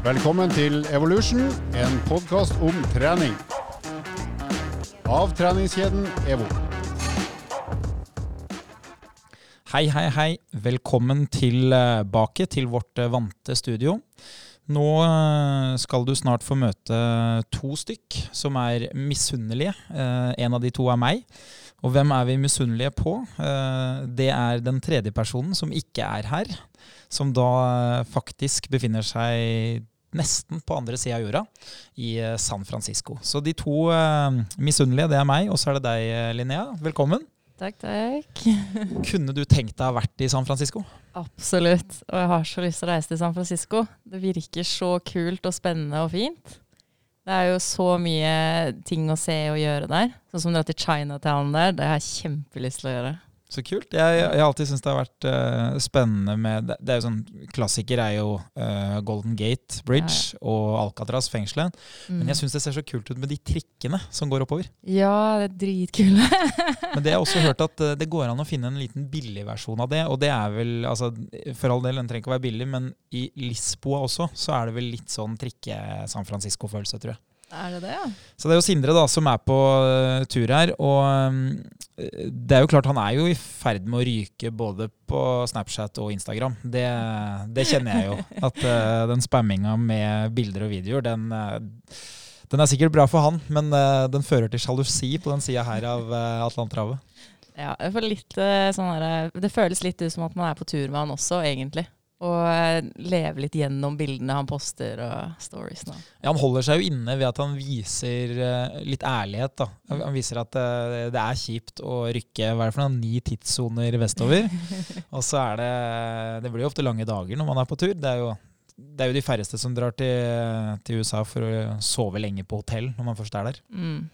Velkommen til Evolution, en podkast om trening. Av treningskjeden EVO. Hei, hei, hei. Velkommen tilbake til vårt eh, vante studio. Nå eh, skal du snart få møte to stykk som er misunnelige. Eh, En av de to er meg. Og hvem er vi misunnelige på? Eh, Det er den tredje personen som ikke er her. Som da eh, faktisk befinner seg nesten på andre sida av jorda, i eh, San Francisco. Så de to eh, misunnelige, det er meg, og så er det deg, Linnea. Velkommen. Takk, takk. Kunne du tenkt deg å ha vært i San Francisco? Absolutt. Og jeg har så lyst til å reise til San Francisco. Det virker så kult og spennende og fint. Det er jo så mye ting å se og gjøre der. Sånn som dra til Chinatown der. Det har jeg kjempelyst til å gjøre. Så kult. Jeg, jeg har alltid syntes det har vært uh, spennende med Det, det er jo sånn Klassiker er jo uh, Golden Gate Bridge og Alcatraz fengselet. Mm. Men jeg syns det ser så kult ut med de trikkene som går oppover. Ja, det er dritkule. Men det har jeg også hørt at uh, det går an å finne en liten billig versjon av det. Og det er vel altså, For all del, den trenger ikke å være billig, men i Lisboa også så er det vel litt sånn trikke-San Francisco-følelse, tror jeg. Er det det, ja? Så det er jo Sindre da som er på eh, tur her. Og eh, det er jo klart han er jo i ferd med å ryke både på Snapchat og Instagram. Det, det kjenner jeg jo. At eh, den spamminga med bilder og videoer, den, den er sikkert bra for han, men den fører til sjalusi på den sida her av uh, Atlanthavet. Ja, jeg får litt sånn der, Det føles litt ut som at man er på tur med han også, egentlig. Og eh, leve litt gjennom bildene han poster og stories nå. Ja, han holder seg jo inne ved at han viser eh, litt ærlighet. da. Han viser at eh, det er kjipt å rykke hva er det for noen, ni tidssoner vestover. og så er det Det blir jo ofte lange dager når man er på tur. Det er jo, det er jo de færreste som drar til, til USA for å sove lenge på hotell når man først er der. Mm.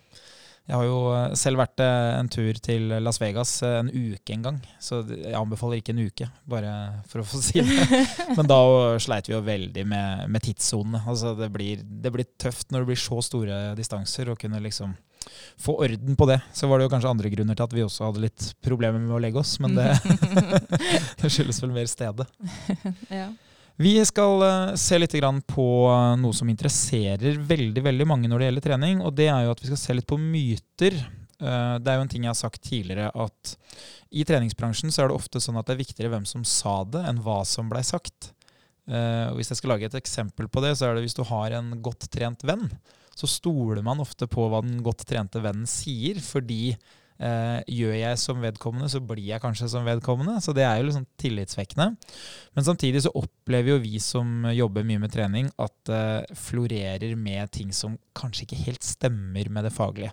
Jeg har jo eh, selv vært eh, en tur til Las Vegas eh, en uke en gang. Så jeg anbefaler ikke en uke, bare for å få si det. Men da sleit vi jo veldig med, med tidssonene. Altså det, blir, det blir tøft når det blir så store distanser, å kunne liksom få orden på det. Så var det jo kanskje andre grunner til at vi også hadde litt problemer med å legge oss, men det, det skyldes vel mer stedet. Ja. Vi skal eh, se litt på eh, noe som interesserer veldig veldig mange når det gjelder trening, og det er jo at vi skal se litt på myter. Eh, Det er jo en ting jeg har sagt tidligere, at i treningsbransjen så er det ofte sånn at det er viktigere hvem som sa det, enn hva som blei sagt. Og hvis jeg skal lage et eksempel på det, så er det hvis du har en godt trent venn, så stoler man ofte på hva den godt trente vennen sier, fordi eh, gjør jeg som vedkommende, så blir jeg kanskje som vedkommende. Så det er jo sånn tillitsvekkende. Men samtidig så opplever jo vi som jobber mye med trening, at det florerer med ting som kanskje ikke helt stemmer med det faglige.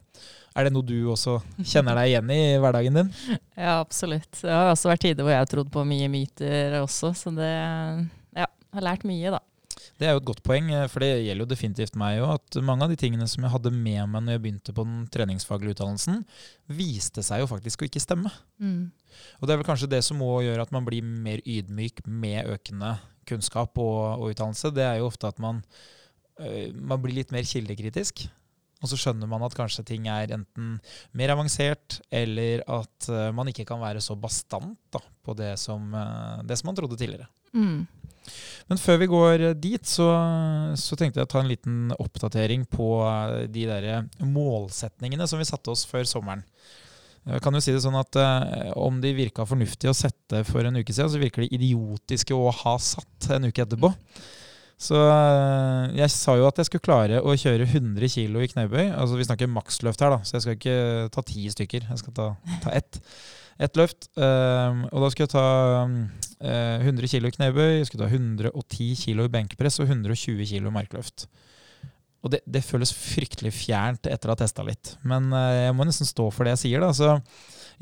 Er det noe du også kjenner deg igjen i i hverdagen din? Ja, absolutt. Det har også vært tider hvor jeg har trodd på mye myter også, så det ja, har lært mye, da. Det er jo et godt poeng, eh, for det gjelder jo definitivt meg òg. At mange av de tingene som jeg hadde med meg når jeg begynte på den treningsfaglige utdannelsen, viste seg jo faktisk å ikke stemme. Og det er vel kanskje det som må gjøre at man blir mer ydmyk med økende kunnskap og, og utdannelse. Det er jo ofte at man, øh, man blir litt mer kildekritisk. Og så skjønner man at kanskje ting er enten mer avansert, eller at øh, man ikke kan være så bastant da, på det som, det som man trodde tidligere. Mm. Men før vi går dit, så, så tenkte jeg å ta en liten oppdatering på eh, de der målsetningene som vi satte oss før sommeren. Jeg kan jo si det sånn at eh, Om de virka fornuftige å sette for en uke siden, så virker de idiotiske å ha satt en uke etterpå. Så eh, jeg sa jo at jeg skulle klare å kjøre 100 kg i knebøy. Altså Vi snakker maksløft her, da, så jeg skal ikke ta ti stykker. Jeg skal ta, ta ett. Ett løft. eh, og da skulle jeg ta eh, 100 kg knebøy, jeg skulle ta 110 kg benkepress benkpress og 120 kg markløft. Og det, det føles fryktelig fjernt etter å ha testa litt. Men eh, jeg må nesten stå for det jeg sier. da, så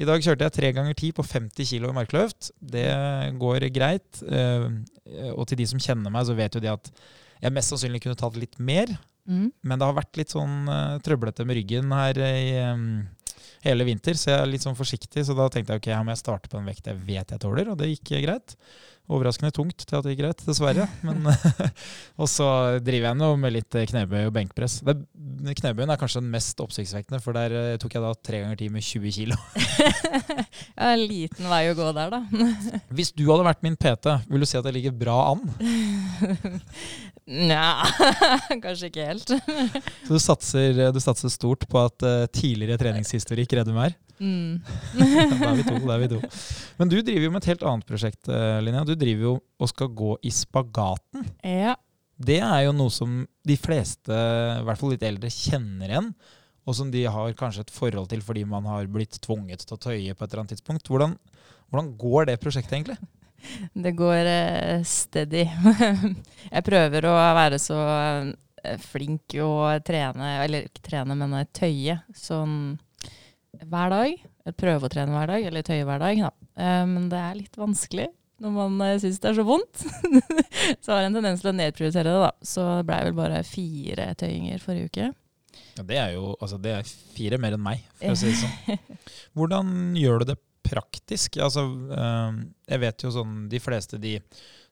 i dag kjørte jeg tre ganger ti på 50 kg i markløft. Det går greit. eh, Og til de som kjenner meg, så vet jo de at jeg mest sannsynlig kunne tatt litt mer. Mm. Men det har vært litt sånn eh, trøblete med ryggen her i em, hele vinter, så jeg er litt sånn forsiktig. Så da tenkte jeg ok, her må jeg starte på en vekt jeg vet jeg tåler, og det gikk greit. Overraskende tungt til at det gikk greit, dessverre. Men, og så driver jeg nå med litt knebøy og benkpress. Det, knebøyen er kanskje den mest oppsiktsvekkende, for der eh, tok jeg da tre ganger ti med 20 kilo. ja, en liten vei å gå der, da. Hvis du hadde vært min PT, vil du si at jeg ligger bra an? Nja, kanskje ikke helt. Så du satser, du satser, stort på at uh, tidligere treningshistorikk redder mer? Mm. da er vi to, da er vi to. Men du driver jo med et helt annet prosjekt, uh, Linnea. Du driver jo og skal gå i spagaten. Ja. Det er jo noe som de fleste, i hvert fall litt eldre, kjenner igjen. Og som de har kanskje et forhold til fordi man har blitt tvunget til å tøye på et eller annet tidspunkt. Hvordan, hvordan går det prosjektet egentlig? Det går uh, steady. jeg prøver å være så uh, flink å trene, eller ikke trene, men tøye sånn hver dag. Prøve å trene hver dag, eller tøye hver dag. Da. Uh, men det er litt vanskelig når man uh, syns det er så vondt. så har jeg en tendens til å nedprioritere det, da. Så det blei vel bare fire tøyinger forrige uke. Ja, det er jo altså, det er fire mer enn meg, for å si det sånn. Hvordan gjør du det praktisk? Altså, jeg vet jo sånn De fleste de,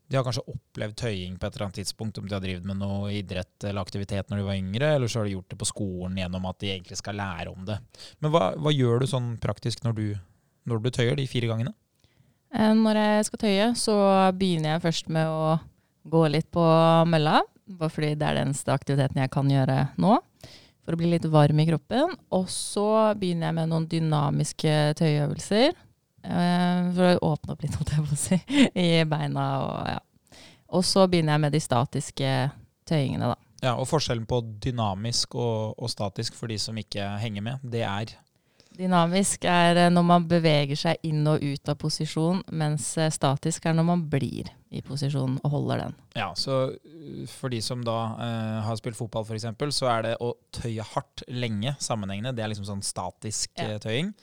de har kanskje opplevd tøying på et eller annet tidspunkt, om de har drevet med noe idrett eller aktivitet når de var yngre, eller så har de gjort det på skolen gjennom at de egentlig skal lære om det. Men hva, hva gjør du sånn praktisk når du, når du tøyer de fire gangene? Eh, når jeg skal tøye, så begynner jeg først med å gå litt på mølla. Bare fordi det er den eneste aktiviteten jeg kan gjøre nå. For å bli litt varm i kroppen. Og så begynner jeg med noen dynamiske tøyeøvelser. Eh, for å åpne opp litt, holdt jeg på å si, i beina. Og, ja. og så begynner jeg med de statiske tøyingene, da. Ja, Og forskjellen på dynamisk og, og statisk for de som ikke henger med, det er Dynamisk er eh, når man beveger seg inn og ut av posisjon, mens eh, statisk er når man blir i posisjon og holder den. Ja, så For de som da eh, har spilt fotball f.eks., så er det å tøye hardt lenge sammenhengende. Det er liksom sånn statisk ja. tøying.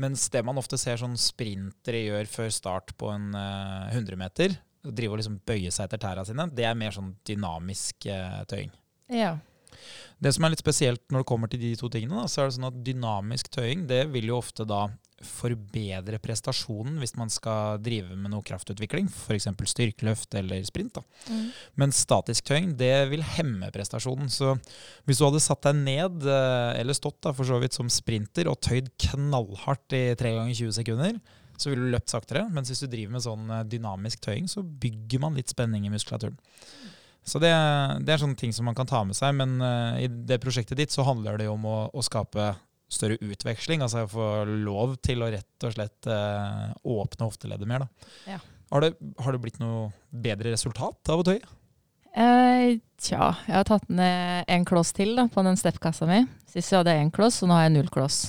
Mens det man ofte ser sånn sprintere gjør før start på en uh, 100 meter, drive og liksom bøye seg etter tæra sine, det er mer sånn dynamisk uh, tøying. Ja. Det som er litt spesielt når det kommer til de to tingene, da, så er det sånn at dynamisk tøying det vil jo ofte da forbedre prestasjonen hvis man skal drive med noe kraftutvikling, f.eks. styrkeløft eller sprint. da. Mm. Men statisk tøying det vil hemme prestasjonen. Så hvis du hadde satt deg ned, eh, eller stått da, for så vidt som sprinter, og tøyd knallhardt i 3 ganger 20 sekunder, så ville du løpt saktere. Mens hvis du driver med sånn eh, dynamisk tøying, så bygger man litt spenning i muskulaturen. Så det, det, er sånne ting som man kan ta med seg. Men uh, i det prosjektet ditt så handler det jo om å, å, skape større utveksling. Altså få lov til å rett og slett eh, åpne hofteleddet mer. Da. Ja. Har, det, har, det, blitt noe bedre resultat av å tøye? Eh, tja, jeg har tatt ned en kloss til da, på den steppkassa mi. Sist jeg hadde én kloss, og nå har jeg null kloss.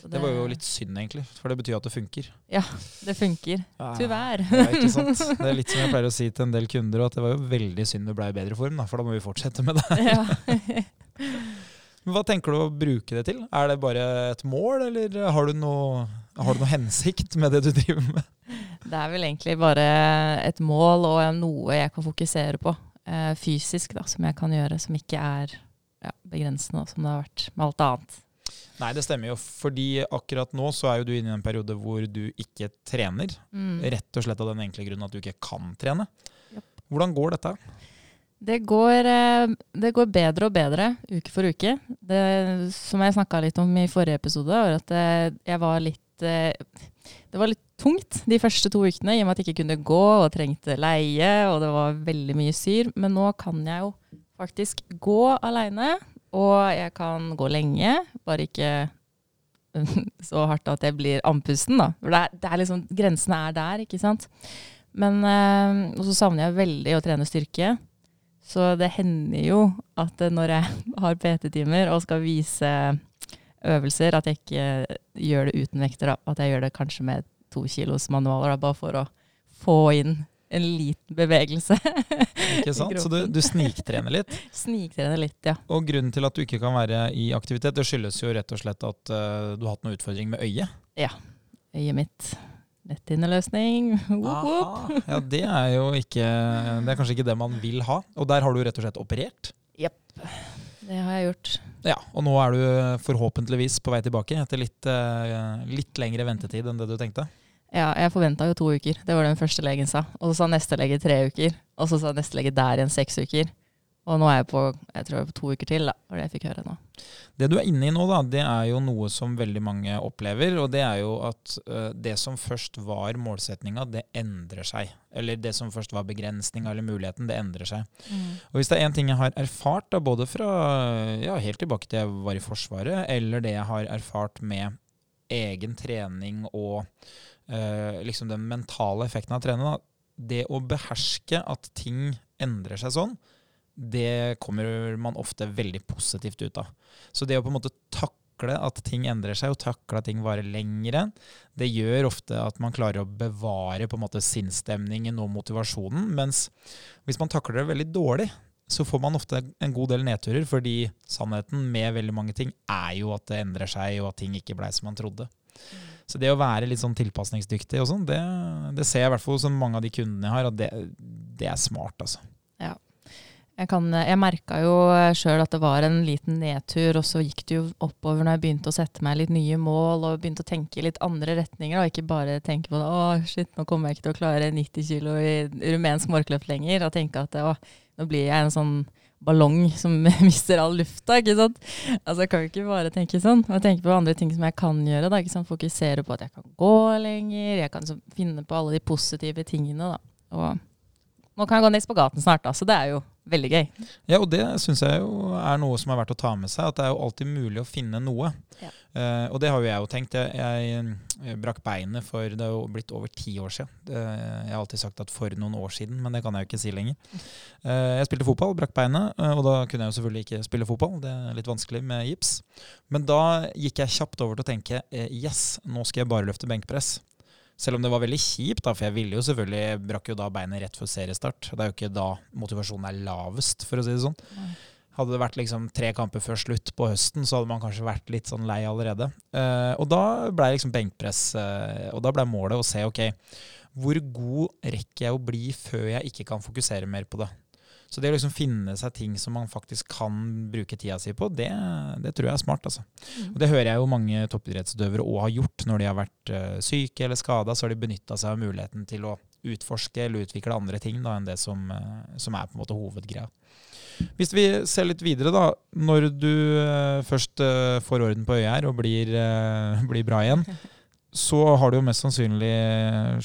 Det, det, var jo litt synd, egentlig, for det betyr at det funker. Ja, det funker. Ja, Tyvær. Ja, ikke sant? Det er litt som jeg pleier å si til en del kunder, at det var jo veldig synd du ble i bedre form, da, for da må vi fortsette med det. Ja. Men hva tenker du å bruke det til? Er det bare et mål, eller har du noe, har du noe hensikt med det du driver med? Det er vel egentlig bare et mål og noe jeg kan fokusere på eh, fysisk, da, som jeg kan gjøre, som ikke er ja, begrensende, som det har vært med alt annet. Nei, det stemmer jo. Fordi akkurat nå så er jo du inne i en periode hvor du ikke trener. Mm. Rett og slett av den enkle grunnen at du ikke kan trene. Yep. Hvordan går dette? Det går, eh, det går, bedre og bedre uke for uke. Det, som jeg snakka litt om i forrige episode, var at eh, jeg var litt eh, Det var litt tungt de første to ukene i og med at jeg ikke kunne gå og trengte leie, og det var veldig mye syr. Men nå kan jeg jo faktisk gå aleine og jeg kan gå lenge, bare ikke så hardt at jeg blir andpusten, da. For det er, det er liksom, grensene er der, ikke sant. Men Og så savner jeg veldig å trene styrke. Så det hender jo at når jeg har PT-timer og skal vise øvelser, at jeg ikke gjør det uten vekter. At jeg gjør det kanskje med to kilos manualer, bare for å få inn en liten bevegelse. ikke sant? Så du, du, sniktrener litt? Sniktrener litt, ja. Og grunnen til at du ikke kan være i aktivitet, det skyldes jo rett og slett at uh, du har hatt noen utfordring med øyet? Ja. Øyet mitt. Netthinneløsning. Ja, det er jo ikke Det er kanskje ikke det man vil ha. Og der har du rett og slett operert? Jepp. Det har jeg gjort. Ja, Og nå er du forhåpentligvis på vei tilbake etter litt, uh, litt lengre ventetid enn det du tenkte? Ja, jeg forventa jo to uker. Det var det den første legen sa. Og så sa neste lege tre uker. Og så sa neste lege der igjen seks uker. Og nå er jeg på jeg tror jeg er på to uker til, da, var det jeg fikk høre nå. Det du er inne i nå, da, det er jo noe som veldig mange opplever. Og det er jo at uh, det som først var målsetninga, det endrer seg. Eller det som først var begrensninga eller muligheten, det endrer seg. Mm. Og hvis det er én ting jeg har erfart, da, både fra ja, helt tilbake til jeg var i Forsvaret, eller det jeg har erfart med egen trening og uh, liksom den mentale effekten av å trene, da, det å beherske at ting endrer seg sånn, det kommer man ofte veldig positivt ut av. Så det å på en måte takle at ting endrer seg, og takle at ting varer lengre, det gjør ofte at man klarer å bevare på en måte sinnsstemningen og motivasjonen. Mens hvis man takler det veldig dårlig, så får man ofte en god del nedturer, fordi sannheten med veldig mange ting er jo at det endrer seg, og at ting ikke blei som man trodde. Så det å være litt sånn tilpasningsdyktig og sånn, det, det, ser jeg i hvert fall hos mange av de kundene jeg har, at det, det er smart, altså. Ja. Jeg, kan, jeg merka jo sjøl at det var en liten nedtur, og så gikk det jo oppover når jeg begynte å sette meg litt nye mål og begynte å tenke i litt andre retninger, og ikke bare tenke på det, å shit, nå kommer jeg ikke til å klare 90 kg i rumensk morkeløp lenger, og tenke at å, nå blir jeg en sånn ballong som mister all lufta. ikke sant? Altså Jeg kan jo ikke bare tenke sånn. Jeg tenker på andre ting som jeg kan gjøre. da, ikke sant? Fokusere på at jeg kan gå lenger, jeg kan så finne på alle de positive tingene. da. Og nå kan jeg gå ned i spagaten snart, da, så det er jo veldig gøy. Ja, og det syns jeg jo er noe som er verdt å ta med seg. At det er jo alltid mulig å finne noe. Ja. Uh, og det har jo jeg jo tenkt. Jeg, jeg, jeg, brakk beinet for det er jo blitt over ti år siden. Det, jeg har alltid sagt at for noen år siden, men det kan jeg jo ikke si lenger. Uh, jeg spilte fotball, brakk beinet, uh, og da kunne jeg jo selvfølgelig ikke spille fotball. Det er litt vanskelig med gips. Men da gikk jeg kjapt over til å tenke yes, nå skal jeg bare løfte benkpress. Selv om det var veldig kjipt, da, for jeg ville jo selvfølgelig brakk jo da beinet rett før seriestart. Det er jo ikke da motivasjonen er lavest, for å si det sånn. Hadde det vært liksom tre kamper før slutt på høsten, så hadde man kanskje vært litt sånn lei allerede. Uh, og da blei liksom benkpress, uh, og da blei målet å se ok, hvor god rekker jeg å bli før jeg ikke kan fokusere mer på det. Så det å liksom finne seg ting som man faktisk kan bruke tida si på, det, det tror jeg er smart. Altså. Mm. Og det hører jeg jo mange toppidrettsutøvere òg har gjort. Når de har vært uh, syke eller skada, så har de benytta seg av muligheten til å utforske eller utvikle andre ting da, enn det som, uh, som, er på en måte hovedgreia. Hvis vi ser litt videre, da. Når du uh, først får orden på øyet her og blir, blir bra igjen, så har det jo mest sannsynlig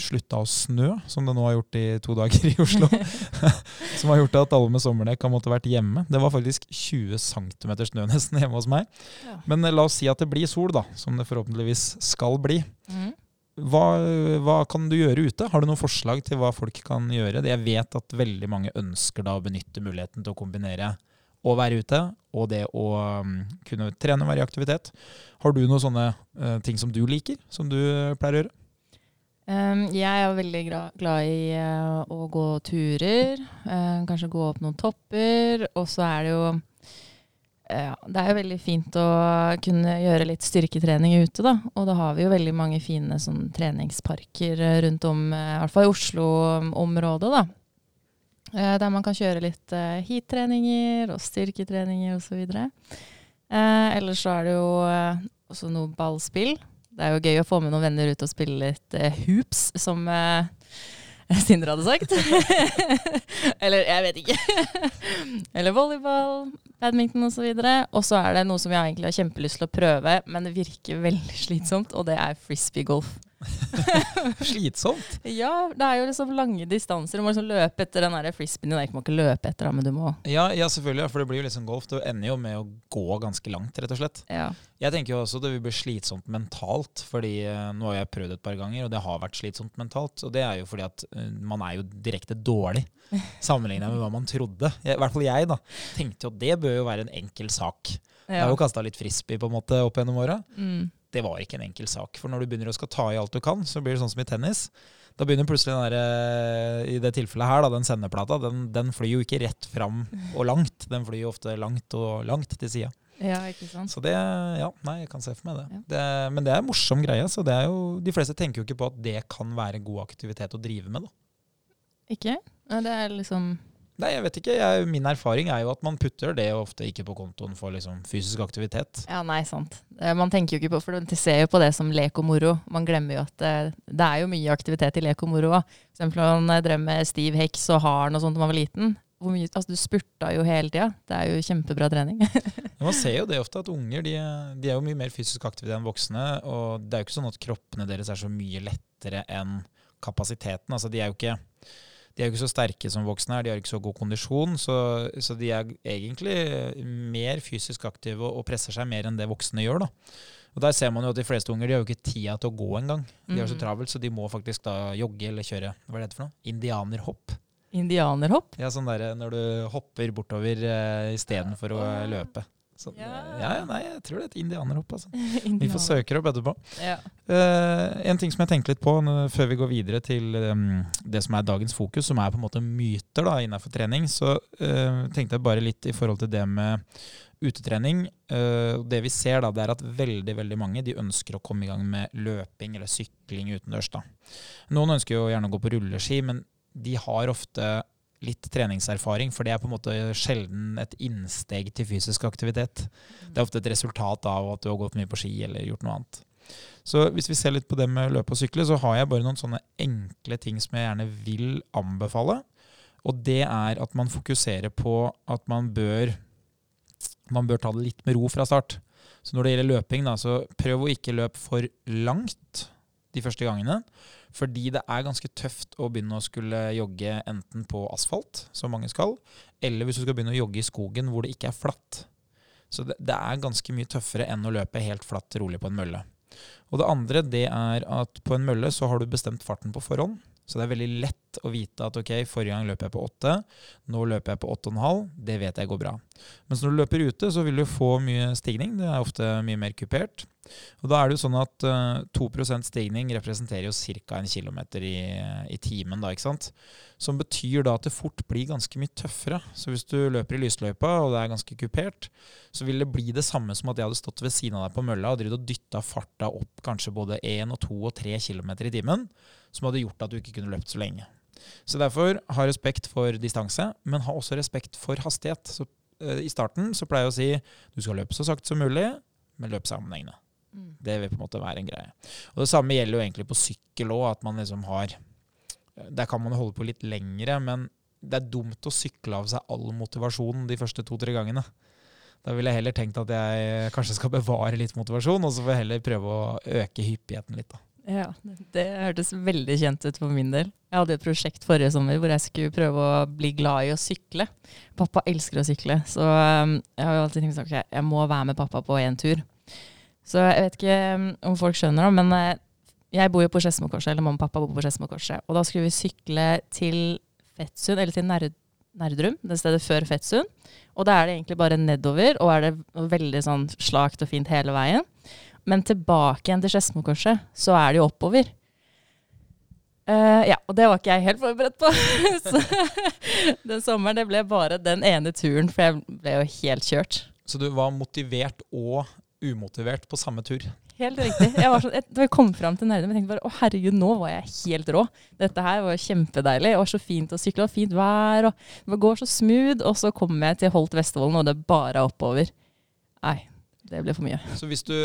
slutta å snø, som det nå har gjort i to dager i Oslo. som har gjort at alle med sommerdekk har måttet vært hjemme. Det var faktisk 20 cm snø nesten hjemme hos meg. Ja. Men la oss si at det blir sol, da, som det forhåpentligvis skal bli. Mm. Hva, hva, kan du gjøre ute? Har du noen forslag til hva folk kan gjøre? Jeg vet at veldig mange ønsker da å benytte muligheten til å kombinere å være ute, og det å um, kunne trene og være i aktivitet. Har du noen sånne uh, ting som du liker, som du pleier å gjøre? Um, jeg er veldig glad i uh, å gå turer. Uh, kanskje gå opp noen topper. Og så er det jo ja, det er jo veldig fint å kunne gjøre litt styrketrening ute, da. Og da har vi jo veldig mange fine sånn, treningsparker rundt om, i hvert fall i Oslo-området, da. Eh, der man kan kjøre litt eh, heat-treninger og styrketreninger osv. Eh, ellers så er det jo eh, også noe ballspill. Det er jo gøy å få med noen venner ut og spille litt hoops, som Sindre hadde sagt. Eller jeg vet ikke. Eller volleyball, badminton osv. Og så er det noe som jeg egentlig har kjempelyst til å prøve, men det virker veldig slitsomt, og det er frisbeegolf. Slitsomt? Ja, det er jo liksom lange distanser. Du må liksom løpe etter den frisbeen din. Du må ikke løpe etter den, men du må ja, ja, selvfølgelig. For det blir jo liksom golf. Du ender jo med å gå ganske langt, rett og slett. Ja. Jeg tenker jo også det vil bli slitsomt mentalt, fordi uh, nå har jeg prøvd et par ganger, og det har vært slitsomt mentalt. Og det er jo fordi at uh, man er jo direkte dårlig sammenlignet med hva man trodde. I hvert fall jeg, da. Tenkte jo at det bør jo være en enkel sak. Ja. Jeg har jo kasta litt frisbee på en måte opp gjennom åra. Mm det var ikke en enkel sak. For når du begynner å skal ta i alt du kan, så blir det sånn som i tennis. Da begynner plutselig den der, eh, i det tilfellet her, da, den sendeplata, den, den, flyr jo ikke rett fram og langt. Den flyr jo ofte langt og langt til sida. Ja, ikke sant? Så det, ja, nei, jeg kan se for meg det. Ja. det men det er en morsom greie. Så det er jo, de fleste tenker jo ikke på at det kan være god aktivitet å drive med. da. Ikke? Det er liksom Nei, jeg vet ikke. Jeg, min erfaring er jo at man putter det ofte ikke på kontoen for liksom, fysisk aktivitet. Ja, nei, sant. Eh, Man tenker jo ikke på, for de ser jo på det som lek og moro. Man glemmer jo at eh, det er jo mye aktivitet i lek og moro. For eksempel når man drømmer drev med stiv heks og harn og sånt da man var liten. Hvor mye, altså, du spurta jo hele tida. Det er jo kjempebra trening. Man ser jo det ofte, at unger de, de er jo mye mer fysisk aktive enn voksne. Og det er jo ikke sånn at kroppene deres er så mye lettere enn kapasiteten. Altså, de er jo ikke, de er jo ikke så sterke som voksne er, de har ikke så god kondisjon. Så, så de er egentlig mer fysisk aktive og, og presser seg mer enn det voksne gjør. da. Og Der ser man jo at de fleste unger de har jo ikke tida til å gå engang. De har så Mhm. travelt, så de må faktisk da jogge eller kjøre hva er det for noe? indianerhopp. Indianerhopp. Ja, sånn der, når du hopper bortover uh, istedenfor å eh, løpe. Så, Ja. ja, nei, jeg tror det er et indianerhopp. altså. Vi får søke opp etterpå. Ja. Uh, en ting som jeg tenkte litt på før vi går videre til um, det som er dagens fokus, som er på en måte myter da, innenfor trening, så uh, tenkte jeg bare litt i forhold til det med utetrening. Uh, det vi ser da, det er at veldig veldig mange de ønsker å komme i gang med løping eller sykling utendørs. da. Noen ønsker jo gjerne å gå på rulleski, men de har ofte litt treningserfaring, for det er på en måte sjelden et innsteg til fysisk aktivitet. Det er ofte et resultat av at du har gått mye på ski eller gjort noe annet. Så hvis vi ser litt på det med løpe og sykle, så har jeg bare noen sånne enkle ting som jeg gjerne vil anbefale. Og det er at man fokuserer på at man bør, man bør ta det litt med ro fra start. Så når det gjelder løping, da, så prøv å ikke løpe for langt de første gangene. Fordi det er ganske tøft å begynne å skulle jogge enten på asfalt, som mange skal, eller hvis du skal begynne å jogge i skogen hvor det ikke er flatt. Så det, det er ganske mye tøffere enn å løpe helt flatt rolig på en mølle. Og det andre det er at på en mølle så har du bestemt farten på forhånd. Så det er veldig lett å vite at ok, forrige gang løp jeg på åtte, nå løper jeg på åtte og en halv. Det vet jeg går bra. Mens når du løper ute, så vil du få mye stigning. Det er ofte mye mer kupert. Og da er det jo sånn at uh, 2% stigning representerer jo ca. en km i, i timen, da, ikke sant. Som betyr da at det fort blir ganske mye tøffere. Så hvis du løper i lysløypa, og det er ganske kupert, så vil det bli det samme som at jeg hadde stått ved siden av deg på mølla og drevet og dytta farta opp kanskje både 1 og 2 og 3 km i timen, som hadde gjort at du ikke kunne løpt så lenge. Så derfor ha respekt for distanse, men ha også respekt for hastighet. Så uh, I starten så pleier jeg å si du skal løpe så sakte som mulig, men løp sammenhengende. Mm. Det vil på en måte være en greie. Og Det samme gjelder jo egentlig på sykkel òg, at man liksom har Der kan man holde på litt lengre, men det er dumt å sykle av seg all motivasjonen de første to-tre gangene. Da ville jeg heller tenkt at jeg kanskje skal bevare litt motivasjon, og så får jeg heller prøve å øke hyppigheten litt. da. Ja, det hørtes veldig kjent ut for min del. Jeg hadde et prosjekt forrige sommer hvor jeg skulle prøve å bli glad i å sykle. Pappa elsker å sykle, så um, jeg har jo alltid tenkt at okay, jeg må være med pappa på en tur. Så jeg vet ikke um, om folk skjønner det, men eh, jeg bor jo på Skedsmokorset, eller mamma og pappa bor på Skedsmokorset. Og da skulle vi sykle til Fettsund, eller til Nerd Nerdrum, det stedet før Fettsund. Og da er det egentlig bare nedover, og er det veldig sånn slakt og fint hele veien. Men tilbake igjen til Skedsmokorset, så er det jo oppover. Uh, ja, og det var ikke jeg helt forberedt på. så den sommeren det ble bare den ene turen, for jeg ble jo helt kjørt. Så du var motivert og umotivert på samme tur. Helt riktig. Jeg var sånn, jeg, da jeg kom fram til Nerdrum, jeg tenkte bare å herregud, nå var jeg helt rå. Dette her var kjempedeilig. Det var så fint å sykle, og fint vær, og det går så smooth. Og så kom jeg til Holt Vestvolden, og det bare er oppover. Nei, det ble for mye. Så hvis, du,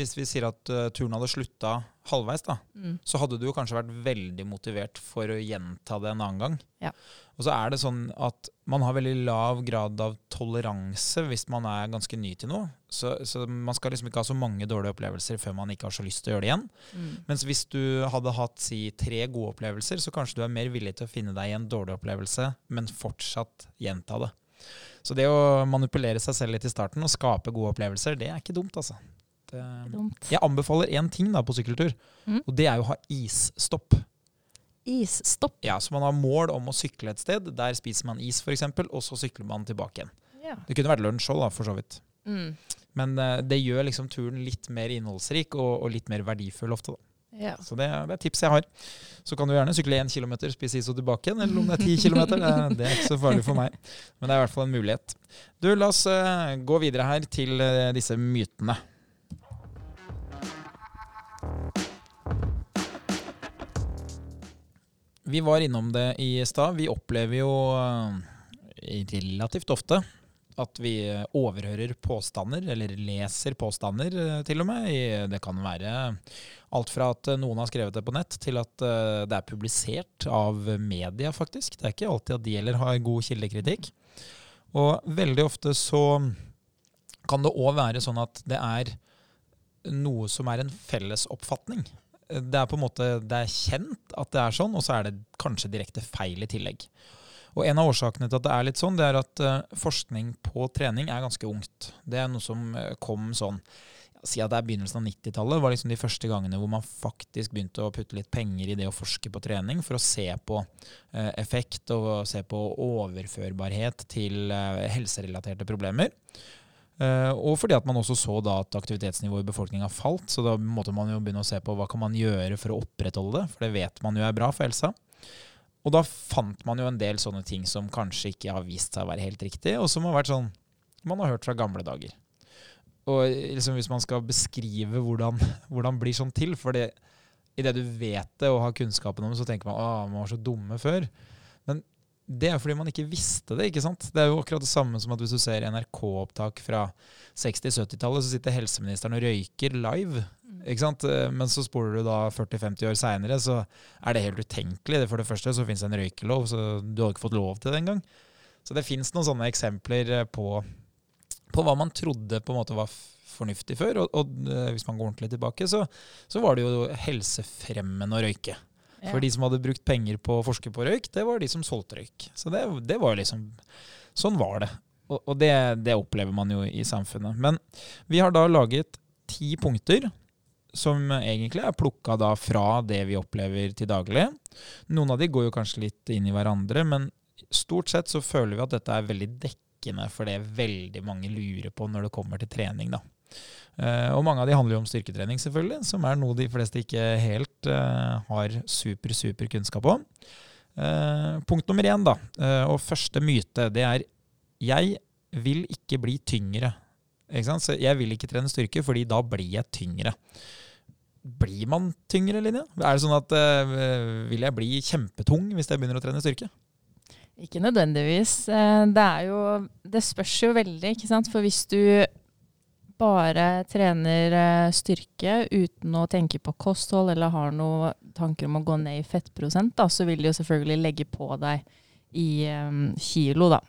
hvis vi sier at uh, turen hadde slutta halvveis, da, Mm. så hadde du kanskje vært veldig motivert for å gjenta det en annen gang. Ja. Og så er det sånn at man har veldig lav grad av toleranse hvis man er ganske ny til noe. Så, så man skal liksom ikke ha så mange dårlige opplevelser før man ikke har så lyst til å gjøre det igjen. Mm. Mens hvis du hadde hatt si tre gode opplevelser, så kanskje du er mer villig til å finne deg i en dårlig opplevelse, men fortsatt gjenta det. Så det å manipulere seg selv litt i starten og skape gode opplevelser, det er ikke dumt, altså. Det, Dumt. jeg anbefaler én ting da på sykkeltur, Mm. og det er jo å ha isstopp. Isstopp. Ja, Så man har mål om å sykle et sted. Der spiser man is, f.eks., og så sykler man tilbake igjen. Ja. Det kunne vært lunsj òg, for så vidt. Mm. Men eh, det gjør liksom turen litt mer innholdsrik og, og litt mer verdifull ofte. da. ja. Så det, det er tips jeg har. Så kan du gjerne sykle én kilometer, spise is og tilbake igjen. Eller om det er ti kilometer. Det, det er ikke så farlig for meg. Men det er i hvert fall en mulighet. Du, la oss uh, gå videre her til uh, disse mytene. Vi var innom det i stad. Vi opplever jo uh, relativt ofte at vi overhører påstander, eller leser påstander eh, til og med. Det kan være alt fra at noen har skrevet det på nett, til at eh, det er publisert av media, faktisk. Det er ikke alltid at de heller har god kildekritikk. Og veldig ofte så kan det òg være sånn at det er noe som er en felles oppfatning. Det er på en måte det er kjent at det er sånn, og så er det kanskje direkte feil i tillegg. Og En av årsakene til at det er litt sånn, det er at eh, forskning på trening er ganske ungt. Det er noe som eh, kom sånn Si at det er begynnelsen av 90-tallet. var liksom de første gangene hvor man faktisk begynte å putte litt penger i det å forske på trening, for å se på eh, effekt og se på overførbarhet til helserelaterte problemer. Og fordi at man også så da at aktivitetsnivået i befolkninga falt, så da måtte man jo begynne å se på hva kan man gjøre for å opprettholde det, for det vet man jo er bra for helsa. Og da fant man jo en del sånne ting som kanskje ikke har vist seg å være helt riktig, og som har vært sånn man har hørt fra gamle dager. Og liksom hvis man skal beskrive hvordan, hvordan blir sånn til, for det, idet du vet det og har kunnskapen om det, så tenker man at man var så dumme før. Det er fordi man ikke visste det. ikke sant? Det er jo akkurat det samme som at hvis du ser NRK-opptak fra 60-70-tallet, så sitter helseministeren og røyker live. ikke sant? Eh, Men så spoler du da 40-50 år seinere, så er det helt utenkelig. For det første så fins det en røykelov, så du hadde ikke fått lov til det engang. Så det fins noen sånne eksempler eh, på, på hva man trodde på en måte var fornuftig før. Og, og eh, hvis man går ordentlig tilbake, så, så var det jo helsefremmende å røyke. For de som hadde brukt penger på å forske på røyk, det var de som solgte røyk. Så det, det var liksom Sånn var det. Og, og det, det opplever man jo i samfunnet. Men vi har da laget ti punkter som egentlig er plukka da fra det vi opplever til daglig. Noen av de går jo kanskje litt inn i hverandre, men stort sett så føler vi at dette er veldig dekkende for det veldig mange lurer på når det kommer til trening. da. Eh, og mange av de handler jo om styrketrening, selvfølgelig, som er noe de fleste ikke helt eh, har super, super kunnskap om. Eh, punkt nummer én, da, og første myte, det er jeg vil ikke bli tyngre. Ikke? Så jeg vil ikke trene styrke, fordi da blir jeg tyngre. Blir man tyngre, Linja? Er det sånn at uh, vil jeg bli kjempetung hvis jeg begynner å trene styrke? Ikke nødvendigvis. Det jo Det spørs jo veldig, ikke sant. For hvis du bare trener eh, styrke uten å tenke på kosthold eller har noen tanker om å gå ned i fettprosent, da, så vil de jo selvfølgelig legge på deg i eh, kilo, da.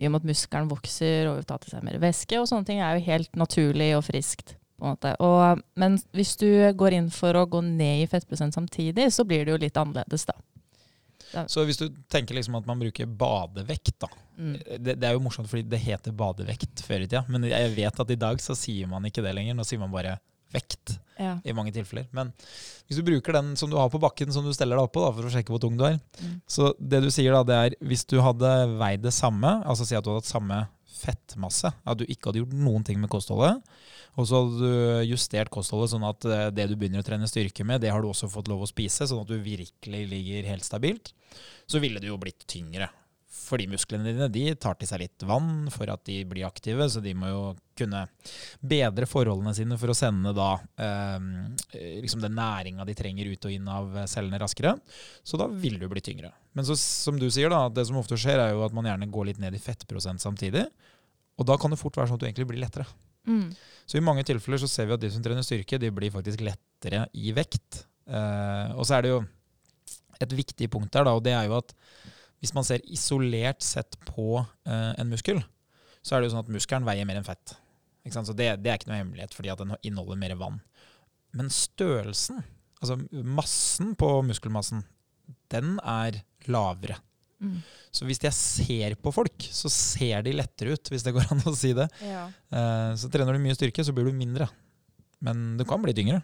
I og med at muskelen vokser og tar til seg mer væske, og sånne ting er jo helt naturlig og friskt. På en måte. Og, men hvis du går inn for å gå ned i fettprosent samtidig, så blir det jo litt annerledes, da. Så hvis du tenker liksom at man bruker badevekt, da. Mm. Det, det er jo morsomt fordi det heter badevekt før i tida, men jeg vet at i dag så sier man ikke det lenger. Nå sier man bare vekt Ja. i mange tilfeller. Men hvis du bruker den som du har på bakken, som du steller deg oppå da, for å sjekke hvor tung du er, Mm. så det du sier da, det er hvis du hadde veid det samme, altså si at du hadde hatt samme fettmasse, at du ikke hadde gjort noen ting med kostholdet, og så hadde du justert kostholdet sånn at eh, det du begynner å trene styrke med, det har du også fått lov å spise, sånn at du virkelig ligger helt stabilt, så ville du jo blitt tyngre. Fordi musklene dine de tar til seg litt vann for at de blir aktive, så de må jo kunne bedre forholdene sine for å sende da eh, liksom den næringa de trenger ut og inn av cellene raskere. Så da vil du bli tyngre. Men så, som du sier, da, det som ofte skjer, er jo at man gjerne går litt ned i fettprosent samtidig. Og da kan det fort være sånn at du egentlig blir lettere. Mm. Så i mange tilfeller så ser vi at de som trener styrke, de blir faktisk lettere i vekt. Eh, og så er det jo et viktig punkt der, da, og det er jo at hvis man ser isolert sett på eh, en muskel, så er det jo sånn at muskelen veier mer enn fett. Ikke sant? Så det, det er ikke noe hemmelighet, fordi at den inneholder mer vann. Men størrelsen, altså massen på muskelmassen, den er lavere. Mm. Så hvis jeg ser på folk, så ser de lettere ut, hvis det går an å si det. Ja. Eh, Så trener du mye styrke, så blir du mindre. Men du kan bli tyngre.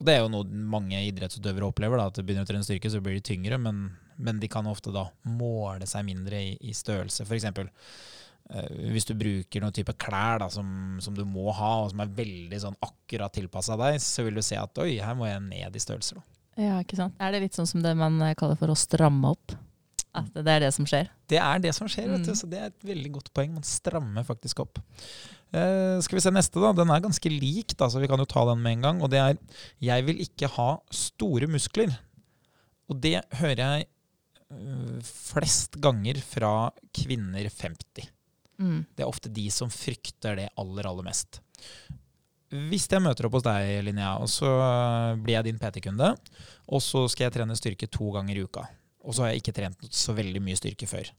Og det er jo noe mange idrettsutøvere opplever, da, at du begynner å trene styrke, så blir de tyngre, men, men de kan ofte da måle seg mindre i, i størrelse. For eksempel eh, hvis du bruker noen type klær da, som, som du må ha, og som er veldig sånn akkurat tilpassa deg, så vil du se at oi, her må jeg ned i størrelse. Da. ja, ikke sant. Er det litt sånn som det man eh, kaller for å stramme opp? At det er det som skjer? Det er det som skjer, vet du, Mm. så det er et veldig godt poeng. Man strammer faktisk opp. Uh, skal vi se neste, da. Den er ganske lik, da, så vi kan jo ta den med en gang. Og det er 'Jeg vil ikke ha store muskler'. Og det hører jeg flest ganger fra kvinner 50. Mm. Det er ofte de som frykter det aller, aller mest. Hvis jeg møter opp hos deg, Linnea, og så øh, blir jeg din PT-kunde, og så skal jeg trene styrke to ganger i uka, og så har jeg ikke trent så veldig mye styrke før,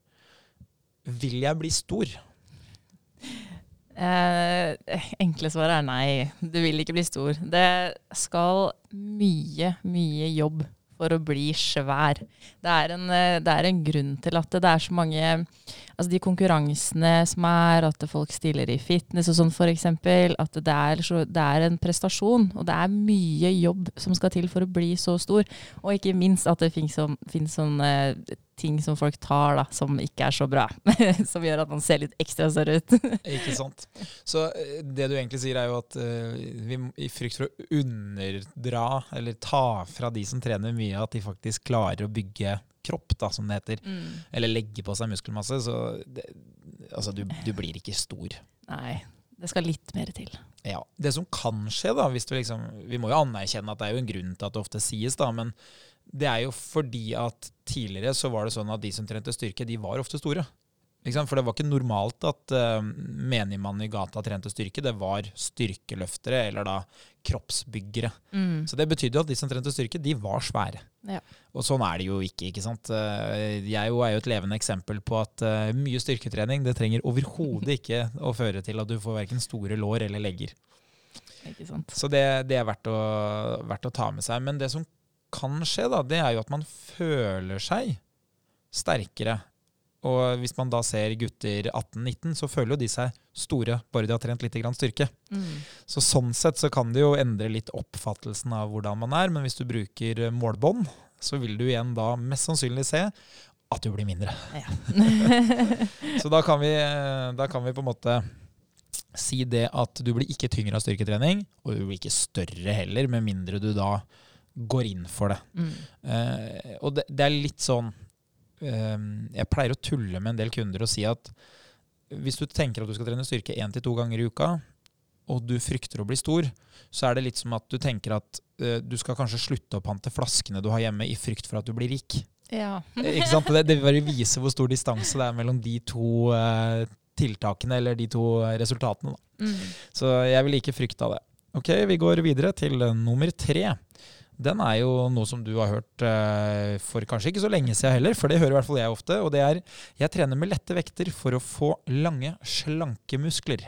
vil jeg bli stor? Eh, enkle svaret er nei. Du vil ikke bli stor. Det skal mye, mye jobb for å bli svær. Det er en, eh, det er en grunn til at det er så mange Altså de konkurransene som er, at folk stiller i fitness og sånn f.eks. At det er, så, det er en prestasjon, og det er mye jobb som skal til for å bli så stor. Og ikke minst at det finnes, sånn, finnes sånne ting som folk tar da, som ikke er så bra. som gjør at man ser litt ekstra større ut. Ikke sant. Så eh, det du egentlig sier, er jo at uh, vi i frykt for å underdra, eller ta fra de som trener mye, at de faktisk klarer å bygge kropp, da, som det heter. Mm. Eller legge på seg muskelmasse. Så det, altså, du, du blir ikke stor. Nei, det skal litt mer til. Ja. Det som kan skje, da hvis du liksom, Vi må jo anerkjenne at det er jo en grunn til at det ofte sies, da, men det er jo fordi at tidligere så var det sånn at de som trente styrke, de var ofte store. For det var ikke normalt at uh, menigmannen i gata trente styrke. Det var styrkeløftere, eller da kroppsbyggere. Mm. Så det betydde jo at de som trente styrke, de var svære. Ja. Og sånn er det jo ikke. ikke sant? Eh, Jeg jo er jo et levende eksempel på at uh, mye styrketrening det trenger overhodet ikke å føre til at du får verken store lår eller legger. Ikke sant. Så det, det er verdt å, verdt å ta med seg. Men det som kan skje, da, det er jo at man føler seg sterkere. Og hvis man da ser gutter 18-19, så føler jo de seg store bare de har trent litt grann styrke. Mm. Så sånn sett så kan det jo endre litt oppfattelsen av hvordan man er, men hvis du bruker målbånd, så vil du igjen da mest sannsynlig se at du blir mindre. Ja. Så da kan vi, da kan vi på en måte si det at du blir ikke tyngre av styrketrening, og du blir ikke større heller, med mindre du da går inn for det. mm. Uh, og det, det er litt sånn eh, Jeg pleier å tulle med en del kunder og si at hvis du tenker at du skal trene styrke én til to ganger i uka, og du frykter å bli stor, så er det litt som at du tenker at uh, du skal kanskje slutte å pante flaskene du har hjemme, i frykt for at du blir rik. ja. Eh, Ikke sant? Det, det vil bare vise hvor stor distanse det er mellom de to uh, tiltakene, eller de to resultatene. Mm. Så jeg vil ikke frykte av det. Ok, vi går videre til nummer tre. Den er jo noe som du har hørt eh, for kanskje ikke så lenge siden heller, for det hører i hvert fall jeg ofte, og det er jeg trener med lette vekter for å få lange, slanke muskler.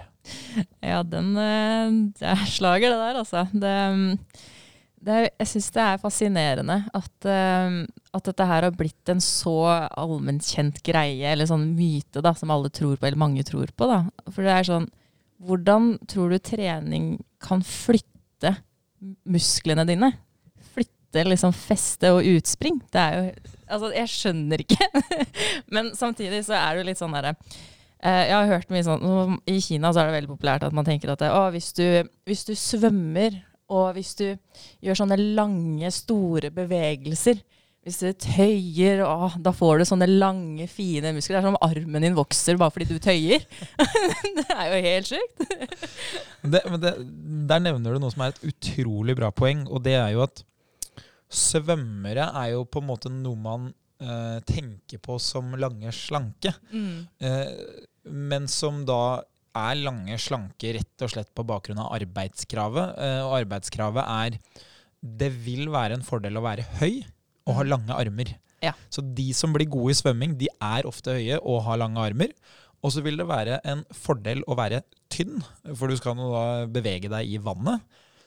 Ja, den eh, Det er slager, det der, altså. Det, det jeg syns det er fascinerende at, eh, at dette her har blitt en så allmennkjent greie, eller sånn myte, da, som alle tror på, eller mange tror på. da. For det er sånn Hvordan tror du trening kan flytte musklene dine? Flytte liksom feste og utspring? Det er jo Altså, jeg skjønner ikke. Men samtidig så er det jo litt sånn derre Eh, jeg har hørt mye sånn, I Kina så er det veldig populært at man tenker at å, hvis, du, hvis du svømmer, og hvis du gjør sånne lange, store bevegelser Hvis du tøyer, å, da får du sånne lange, fine muskler. Det er som om armen din vokser bare fordi du tøyer. det er jo helt sjukt. Det, det, der nevner du noe som er et utrolig bra poeng, og det er jo at svømmere er jo på en måte noe man eh, tenker på som lange, slanke. Mm. Eh, men som da er lange, slanke rett og slett på bakgrunn av arbeidskravet. Eh, og arbeidskravet er Det vil være en fordel å være høy og ha Mm. lange armer. Ja. Så de som blir gode i svømming, de er ofte høye og har lange armer. Og så vil det være en fordel å være tynn, for du skal nå da bevege deg i vannet,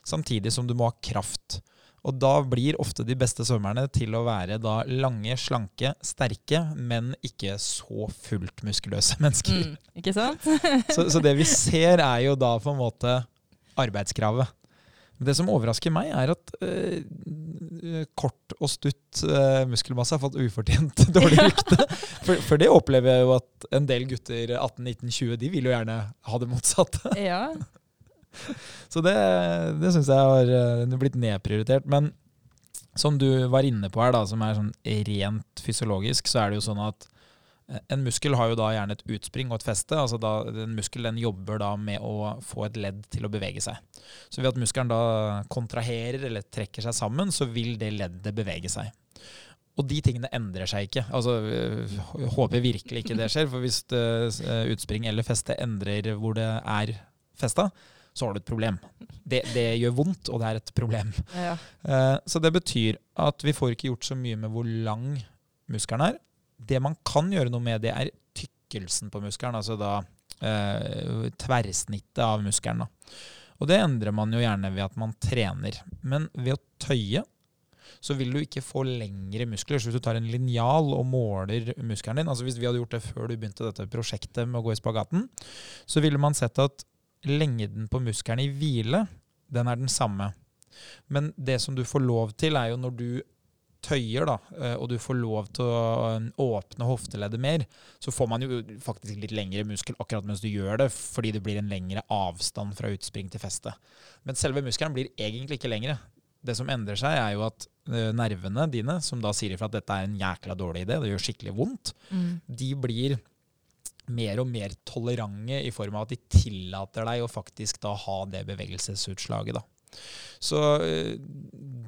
samtidig som du må ha kraft. Og da blir ofte de beste svømmerne til å være da lange, slanke, sterke, men ikke så fullt muskuløse mennesker. Mm. Ikke sant? Så, så det vi ser, er jo da på en måte arbeidskravet. Det som overrasker meg, er at øh, kort og stutt øh, muskelmasse har fått ufortjent dårlig rykte. For, for det opplever jeg jo at en del gutter 18-19-20 de vil jo gjerne ha det motsatte. Ja. Så det, det syns jeg har eh, blitt nedprioritert. Men som du var inne på her, da, som er sånn rent fysiologisk, så er det jo sånn at eh, en muskel har jo da gjerne et utspring og et feste. altså da, En muskel den jobber da med å få et ledd til å bevege seg. Så ved at muskelen da kontraherer eller trekker seg sammen, så vil det leddet bevege seg. Og de tingene endrer seg ikke. Altså, øh, Håper virkelig ikke det skjer. For hvis det, utspring eller feste endrer hvor det er festa, så har du et problem. Det, det gjør vondt, og det er et problem. Ja. Eh, Så det betyr at vi får ikke gjort så mye med hvor lang muskelen er. Det man kan gjøre noe med, det er tykkelsen på muskelen. Altså da eh, tverrsnittet av muskelen. Da. Og det endrer man jo gjerne ved at man trener. Men ved å tøye så vil du ikke få lengre muskler. Så hvis du tar en linjal og måler muskelen din altså Hvis vi hadde gjort det før du begynte dette prosjektet med å gå i spagaten, så ville man sett at lengden på muskelen i hvile, den er den samme. Men det som du får lov til, er jo når du tøyer, da, eh, og du får lov til å eh, åpne hofteleddet mer, så får man jo faktisk litt lengre muskel akkurat mens du gjør det, fordi det blir en lengre avstand fra utspring til feste. Men selve muskelen blir egentlig ikke lengre. Det som endrer seg, er jo at eh, nervene dine, som da sier ifra at dette er en jækla dårlig idé, det gjør skikkelig vondt, Mm. de blir mer og mer tolerante i form av at de tillater deg å faktisk da ha det bevegelsesutslaget. da. Så eh,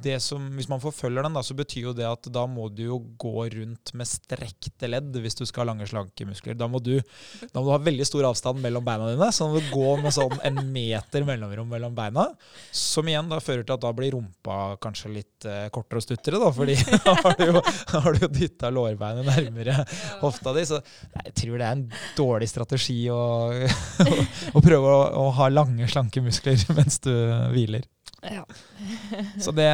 det som, hvis man forfølger den, da, så betyr jo det at da må du jo gå rundt med strekte ledd hvis du skal ha lange, slanke muskler. Da må, du, da må du ha veldig stor avstand mellom beina dine, så du gå med sånn en meter mellomrom mellom beina. Som igjen da fører til at da blir rumpa kanskje litt eh, kortere og stuttere, da, fordi da har du jo, har du jo dytta lårbeinet nærmere hofta di. Så jeg tror det er en dårlig strategi å, å prøve å, å ha lange, slanke muskler mens du hviler. Ja. Så det,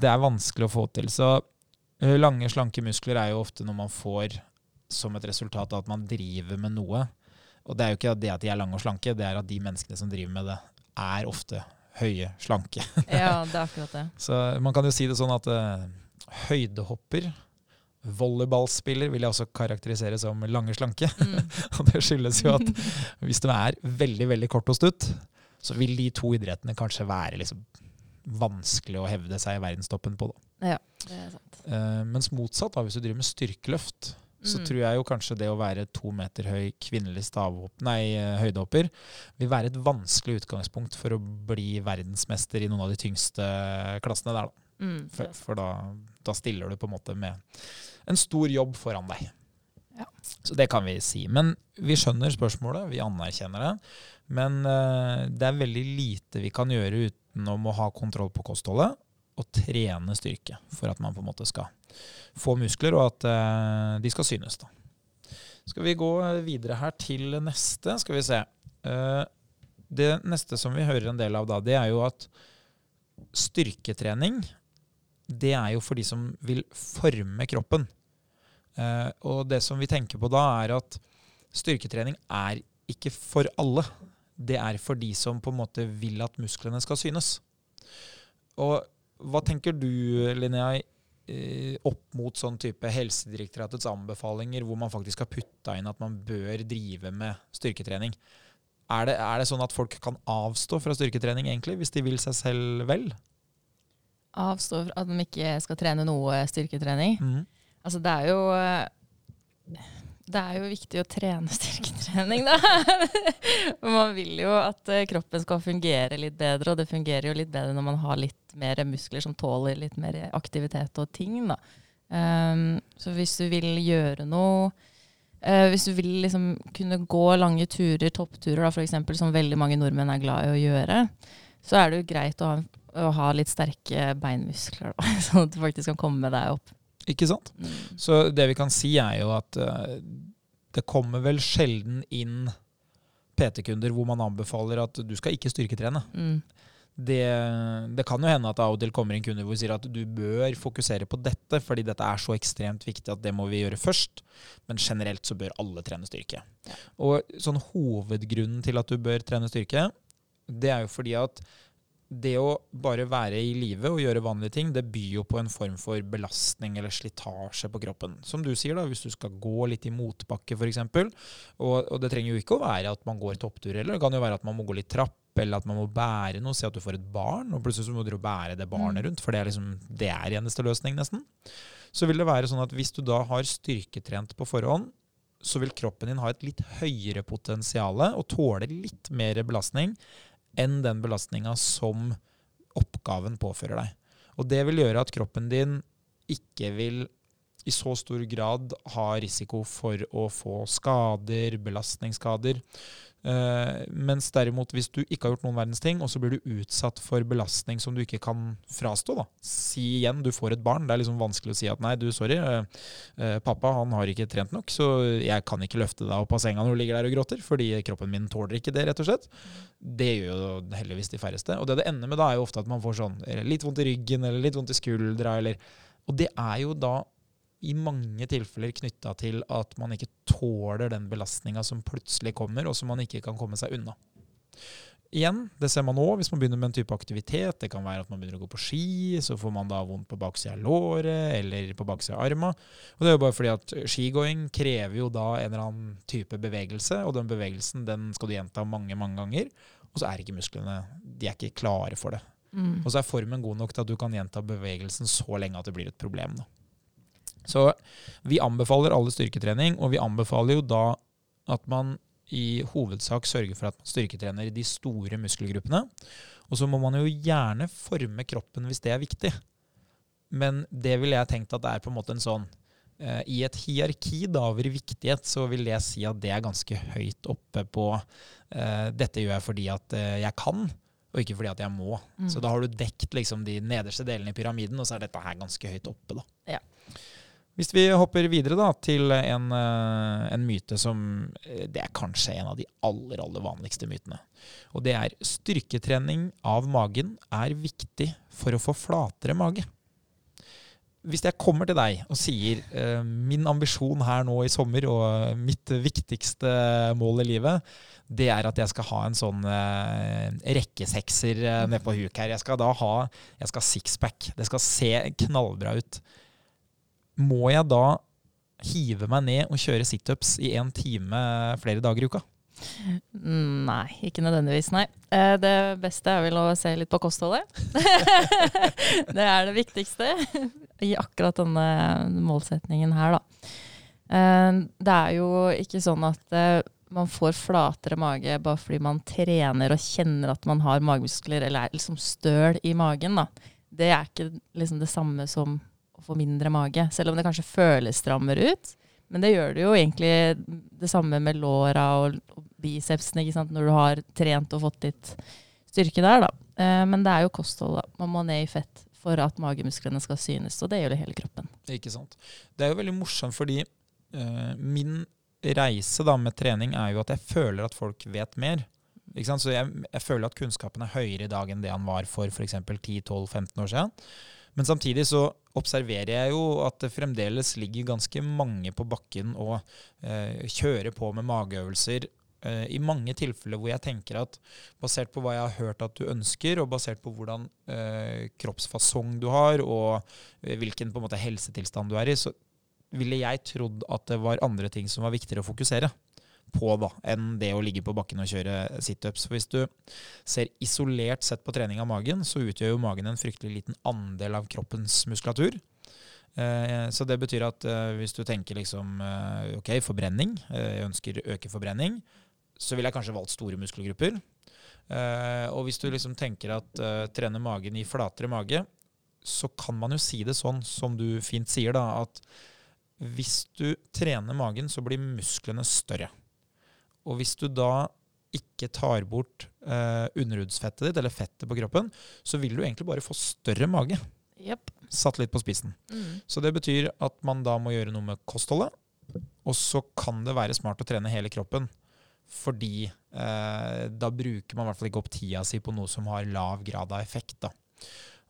det er vanskelig å få til. Så lange, slanke muskler er jo ofte noe man får som et resultat av at man driver med noe. Og det er jo ikke det at de er lange og slanke, det er at de menneskene som driver med det, er ofte høye, slanke. ja, det er akkurat det. Så man kan jo si det sånn at uh, høydehopper, volleyballspiller, vil jeg også karakterisere som lange, slanke. Mm. Og det skyldes jo at hvis du er veldig, veldig kort og stutt, så vil de to idrettene kanskje være liksom vanskelig å hevde seg i verdenstoppen på. Da. Ja, det er sant. Uh, mens motsatt, da, hvis du driver med styrkeløft, så Mm. tror jeg jo kanskje det å være to meter høy kvinnelig nei, eh, høydehopper vil være et vanskelig utgangspunkt for å bli verdensmester i noen av de tyngste klassene der. Da. Mm. For, for da, da stiller du på en måte med en stor jobb foran deg. Ja. Så det kan vi si. Men vi skjønner spørsmålet, vi anerkjenner det. Men eh, det er veldig lite vi kan gjøre utenom å ha kontroll på kostholdet og trene styrke for at man på en måte skal få muskler, og at eh, de skal synes. Da. Skal vi gå videre her til neste? Skal vi se. Eh, det neste som vi hører en del av da, det er jo at styrketrening det er jo for de som vil forme kroppen. Eh, og det som vi tenker på da, er at styrketrening er ikke for alle. Det er for de som på en måte vil at musklene skal synes. Og hva tenker du, Linnea, eh, opp mot sånn type Helsedirektoratets anbefalinger, hvor man faktisk har putta inn at man bør drive med styrketrening? Er det, er det sånn at folk kan avstå fra styrketrening, egentlig, hvis de vil seg selv vel? Avstå fra at de ikke skal trene noe styrketrening. Mm. Altså, det er jo eh, Det er jo viktig å trene styrketrening, da. man vil jo at eh, kroppen skal fungere litt bedre, og det fungerer jo litt bedre når man har litt mer muskler som tåler litt mer aktivitet og ting, da. Um, så hvis du vil gjøre noe uh, Hvis du vil liksom kunne gå lange turer, toppturer, da, eksempel, som veldig mange nordmenn er glad i å gjøre, så er det jo greit å ha, å ha litt sterke beinmuskler, da, sånn at du faktisk kan komme deg opp. Ikke sant? Mm. Så det vi kan si er jo at uh, det kommer vel sjelden inn PT-kunder hvor man anbefaler at du skal ikke styrketrene. Mm. Det, det kan jo hende at av og til kommer inn kunder hvor vi sier at du bør fokusere på dette, fordi dette er så ekstremt viktig at det må vi gjøre først. Men generelt så bør alle trene styrke. Og sånn hovedgrunnen til at du bør trene styrke, det er jo fordi at det å bare være i live og gjøre vanlige ting, det byr jo på en form for belastning eller slitasje på kroppen. Som du sier, da, hvis du skal gå litt i motbakke f.eks. Og, og det trenger jo ikke å være at man går topptur heller. Det kan jo være at man må gå litt trapp, eller at man må bære noe. Si at du får et barn, og plutselig så må du bære det barnet Mm. rundt. For det er liksom det er eneste løsning, nesten. Så vil det være sånn at hvis du da har styrketrent på forhånd, så vil kroppen din ha et litt høyere potensial og tåle litt mer belastning enn den belastninga som oppgaven påfører deg. Og det vil gjøre at kroppen din ikke vil i så stor grad ha risiko for å få skader, belastningsskader. Uh, mens derimot, hvis du ikke har gjort noen verdens ting, og så blir du utsatt for belastning som du ikke kan frastå, da. Si igjen, du får et barn. Det er liksom vanskelig å si at nei, du, sorry, uh, pappa han har ikke trent nok, så jeg kan ikke løfte deg opp av senga når du ligger der og gråter, fordi kroppen min tåler ikke det, rett og slett. Det gjør jo heldigvis de færreste. Og det det ender med da, er jo ofte at man får sånn litt vondt i ryggen eller litt vondt i skuldra, eller Og det er jo da i mange tilfeller knytta til at man ikke tåler den belastninga som plutselig kommer, og som man ikke kan komme seg unna. Igjen, det ser man nå hvis man begynner med en type aktivitet. Det kan være at man begynner å gå på ski, så får man da vondt på baksida av låret eller på baksida av arma. Og det er jo bare fordi at skigåing krever jo da en eller annen type bevegelse, og den bevegelsen den skal du gjenta mange, mange ganger. Og så er ikke musklene de er ikke klare for det. Mm. Og så er formen god nok til at du kan gjenta bevegelsen så lenge at det blir et problem. da. Så vi anbefaler alle styrketrening, og vi anbefaler jo da at man i hovedsak sørger for at man styrketrener de store muskelgruppene. Og så må man jo gjerne forme kroppen hvis det er viktig. Men det ville jeg tenkt at det er på en måte en sånn eh, I et hierarki da over viktighet så vil jeg si at det er ganske høyt oppe på eh, Dette gjør jeg fordi at eh, jeg kan, og ikke fordi at jeg må. Mm. Så da har du dekt liksom de nederste delene i pyramiden, og så er dette her ganske høyt oppe. da. Ja. Hvis vi hopper videre da, til en, eh, en, myte som eh, Det er kanskje en av de aller, aller vanligste mytene. Og det er styrketrening av magen er viktig for å få flatere mage. Hvis jeg kommer til deg og sier uh, min ambisjon her nå i sommer og mitt viktigste mål i livet, det er at jeg skal ha en sånn uh, rekkesekser nede på huk her. Jeg skal da ha jeg skal sixpack. Det skal se knallbra ut må jeg da hive meg ned og kjøre situps i en time flere dager i uka? Nei, ikke nødvendigvis, nei. Eh, det beste er vel å se litt på kostholdet. det er det viktigste i akkurat denne målsetningen her, da. Eh, det er jo ikke sånn at eh, man får flatere mage bare fordi man trener og kjenner at man har magemuskler eller er liksom støl i magen. Da. Det er ikke liksom det samme som få mindre mage. Selv om det kanskje føles strammere ut. Men det gjør du jo egentlig det samme med låra og, og bicepsene ikke sant? når du har trent og fått litt styrke der. da. Eh, men det er jo kosthold. da. Man må ned i fett for at magemusklene skal synes, og det gjør det hele kroppen. Ikke sant. Det er jo veldig morsomt fordi eh, min reise da med trening er jo at jeg føler at folk vet mer. Så jeg, jeg, føler at kunnskapen er høyere i dag enn det han var for f.eks. 10-12-15 år siden. Men samtidig så observerer jeg jo at det fremdeles ligger ganske mange på bakken og eh, kjører på med mageøvelser. Eh, I mange tilfeller hvor jeg tenker at basert på hva jeg har hørt at du ønsker, og basert på hvordan eh, kroppsfasong du har, og eh, hvilken på en måte helsetilstand du er i, så ville jeg trodd at det var andre ting som var viktigere å fokusere på da, enn det å ligge på bakken og kjøre situps. Hvis du ser isolert sett på trening av magen, så utgjør jo magen en fryktelig liten andel av kroppens muskulatur. Eh, så det betyr at eh, hvis du tenker liksom eh, ok, forbrenning, jeg ønsker å øke forbrenning, så ville jeg kanskje valgt store muskelgrupper. Og hvis du liksom tenker at trene magen i flatere mage, så kan man jo si det sånn som du fint sier, da, at hvis du trener magen, så blir musklene større. Og hvis du da ikke tar bort eh, underhudsfettet ditt, eller fettet på kroppen, så vil du egentlig bare få større mage. Yep. Satt litt på spissen. Mm. Så det betyr at man da må gjøre noe med kostholdet. Og så kan det være smart å trene hele kroppen. Fordi eh, da bruker man i hvert fall ikke opp tida si på noe som har lav grad av effekt. Da.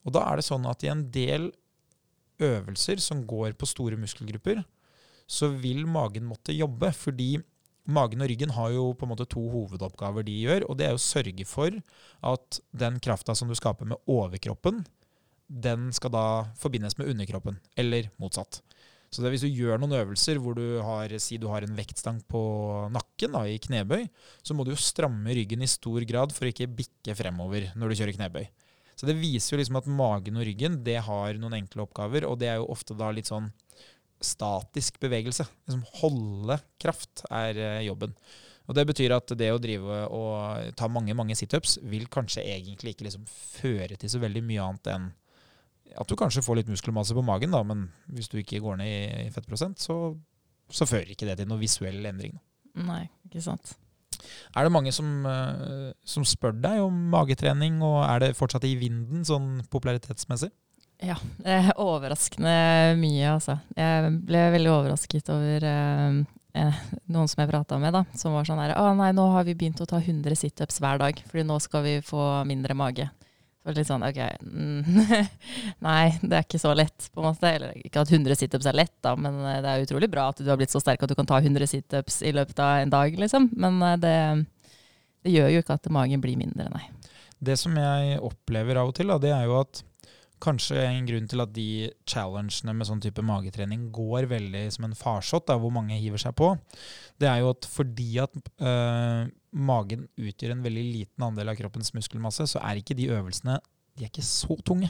Og da er det sånn at i en del øvelser som går på store muskelgrupper, så vil magen måtte jobbe. Fordi Magen og ryggen har jo på en måte to hovedoppgaver de gjør, og det er å sørge for at den krafta som du skaper med overkroppen, den skal da forbindes med underkroppen, eller motsatt. Så det er hvis du gjør noen øvelser hvor du har, si du har en vektstang på nakken da, i knebøy, så må du jo stramme ryggen i stor grad for å ikke bikke fremover når du kjører knebøy. Så det viser jo liksom at magen og ryggen det har noen enkle oppgaver, og det er jo ofte da litt sånn statisk bevegelse. Liksom holde kraft er eh, jobben. Og Det betyr at det å drive og ta mange mange situps vil kanskje egentlig ikke liksom føre til så veldig mye annet enn at du kanskje får litt muskelmasse på magen, da, men hvis du ikke går ned i, fettprosent, så, så fører ikke det til noe visuell endring. Da. Nei, ikke sant. Er det mange som, eh, som spør deg om magetrening, og er det fortsatt i vinden sånn popularitetsmessig? Ja, eh, overraskende mye, altså. Jeg ble veldig overrasket over eh, eh, noen som jeg prata med, da, som var sånn her Å nei, nå har vi begynt å ta 100 situps hver dag, fordi nå skal vi få mindre mage. Så var litt sånn OK, mm, nei, det er ikke så lett, på en måte. Eller ikke at 100 situps er lett, da, men eh, det er utrolig bra at du har blitt så sterk at du kan ta 100 situps i løpet av en dag, liksom. Men eh, det, det gjør jo ikke at magen blir mindre, nei. Det som jeg opplever av og til, da, det er jo at kanskje en grunn til at de challengene med sånn type magetrening går veldig som en farsott, hvor mange hiver seg på, det er jo at fordi at øh, magen utgjør en veldig liten andel av kroppens muskelmasse, så er ikke de øvelsene de er ikke så tunge.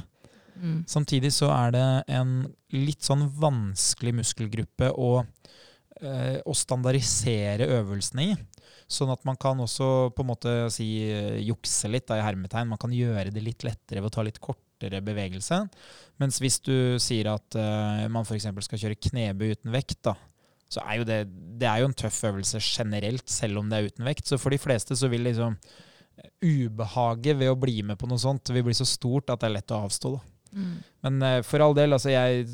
Mm. Samtidig så er det en litt sånn vanskelig muskelgruppe å, øh, å standardisere øvelsene i. Sånn at man kan også på en måte si eh, jukse litt, da, i hermetegn. Man kan gjøre det litt lettere ved å ta litt kortere bevegelse. Mens hvis du sier at uh, man f.eks. skal kjøre knebøy uten vekt, da, så er jo det, det er jo en tøff øvelse generelt, selv om det er uten vekt. Så for de fleste så vil liksom eh, ubehaget ved å bli med på noe sånt vil bli så stort at det er lett å avstå. da. Mm. Men eh, for all del, altså jeg,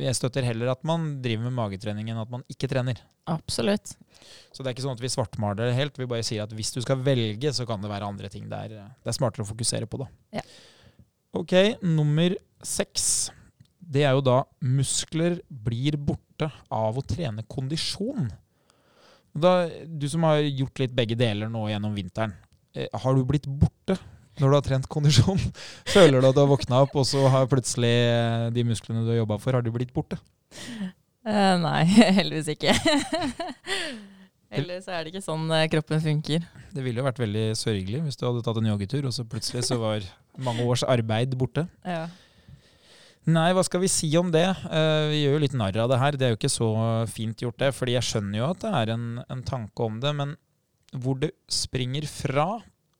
jeg støtter heller at man driver med magetrening enn at man ikke trener. Absolutt. Så det er ikke sånn at vi svartmaler det helt. Vi bare sier at hvis du skal velge, så kan det være andre ting det er, det er smartere å fokusere på, da. Ja. Ok, nummer seks. Det er jo da muskler blir borte av å trene kondisjon. Da, du som har gjort litt begge deler nå gjennom vinteren. eh, Har du blitt borte når du har trent kondisjon? Føler du at du har våkna opp, og så har plutselig eh, de musklene du har jobba for, har de blitt borte? Uh, nei, heldigvis ikke. Eller så er det ikke sånn eh, kroppen funker. Det ville jo vært veldig sørgelig hvis du hadde tatt en joggetur, og så plutselig så var mange års arbeid borte. Ja. Nei, hva skal vi si om det? Eh, vi gjør jo litt narr av det her. Det er jo ikke så fint gjort, det. fordi jeg skjønner jo at det er en, en tanke om det. Men hvor det springer fra,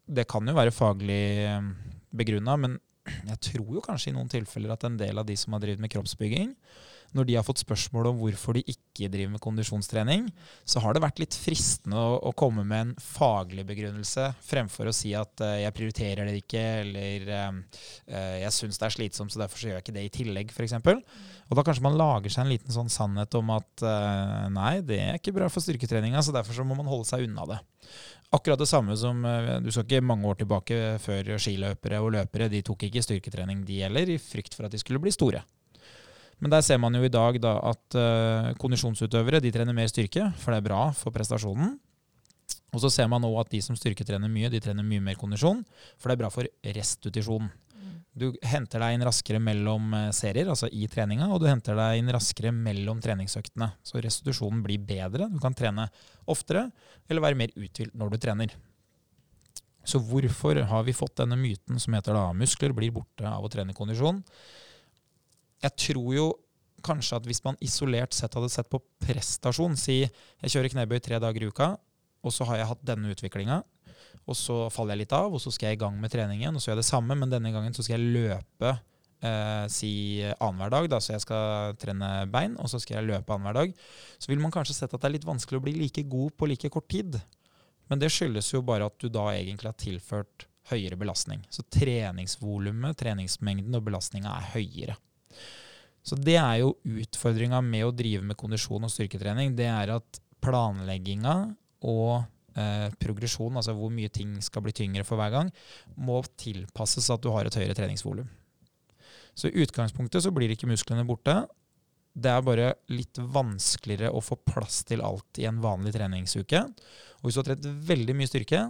det kan jo være faglig begrunna. Men jeg tror jo kanskje i noen tilfeller at en del av de som har drevet med kroppsbygging, når de har fått spørsmål om hvorfor de ikke driver med kondisjonstrening, så har det vært litt fristende å, å komme med en faglig begrunnelse fremfor å si at uh, jeg prioriterer det ikke, eller eh, jeg syns det er slitsomt, så derfor så gjør jeg ikke det i tillegg, f.eks. Og da kanskje man lager seg en liten sånn sannhet om at uh, nei, det er ikke bra for styrketreninga, så derfor så må man holde seg unna det. Akkurat det samme som Du skal ikke mange år tilbake før skiløpere og løpere de tok ikke styrketrening, de heller, i frykt for at de skulle bli store. Men der ser man jo i dag da at uh, kondisjonsutøvere de trener mer styrke, for det er bra for prestasjonen. Og så ser man òg at de som styrketrener mye, de trener mye mer kondisjon, for det er bra for restitusjon. Du henter deg inn raskere mellom eh, serier, altså i treninga, og du henter deg inn raskere mellom treningsøktene. Så restitusjonen blir bedre. Du kan trene oftere eller være mer uthvilt når du trener. Så hvorfor har vi fått denne myten som heter da muskler blir borte av å trene kondisjon? Jeg tror jo kanskje at hvis man isolert sett hadde sett på prestasjon, si jeg kjører knebøy tre dager i uka, og så har jeg hatt denne utviklinga, og så faller jeg litt av, og så skal jeg i gang med treningen, og så gjør jeg det samme, men denne gangen så skal jeg løpe eh, si annenhver dag, da, så jeg skal trene bein, og så skal jeg løpe annenhver dag, så vil man kanskje sett at det er litt vanskelig å bli like god på like kort tid. Men det skyldes jo bare at du da egentlig har tilført høyere belastning. Så treningsvolumet, treningsmengden og belastninga er høyere. Så det er jo utfordringa med å drive med kondisjon og styrketrening. Det er at planlegginga og eh, progresjon, altså hvor mye ting skal bli tyngre for hver gang, må tilpasses at du har et høyere treningsvolum. Så i utgangspunktet så blir ikke musklene borte. Det er bare litt vanskeligere å få plass til alt i en vanlig treningsuke. Og hvis du har trent veldig mye styrke,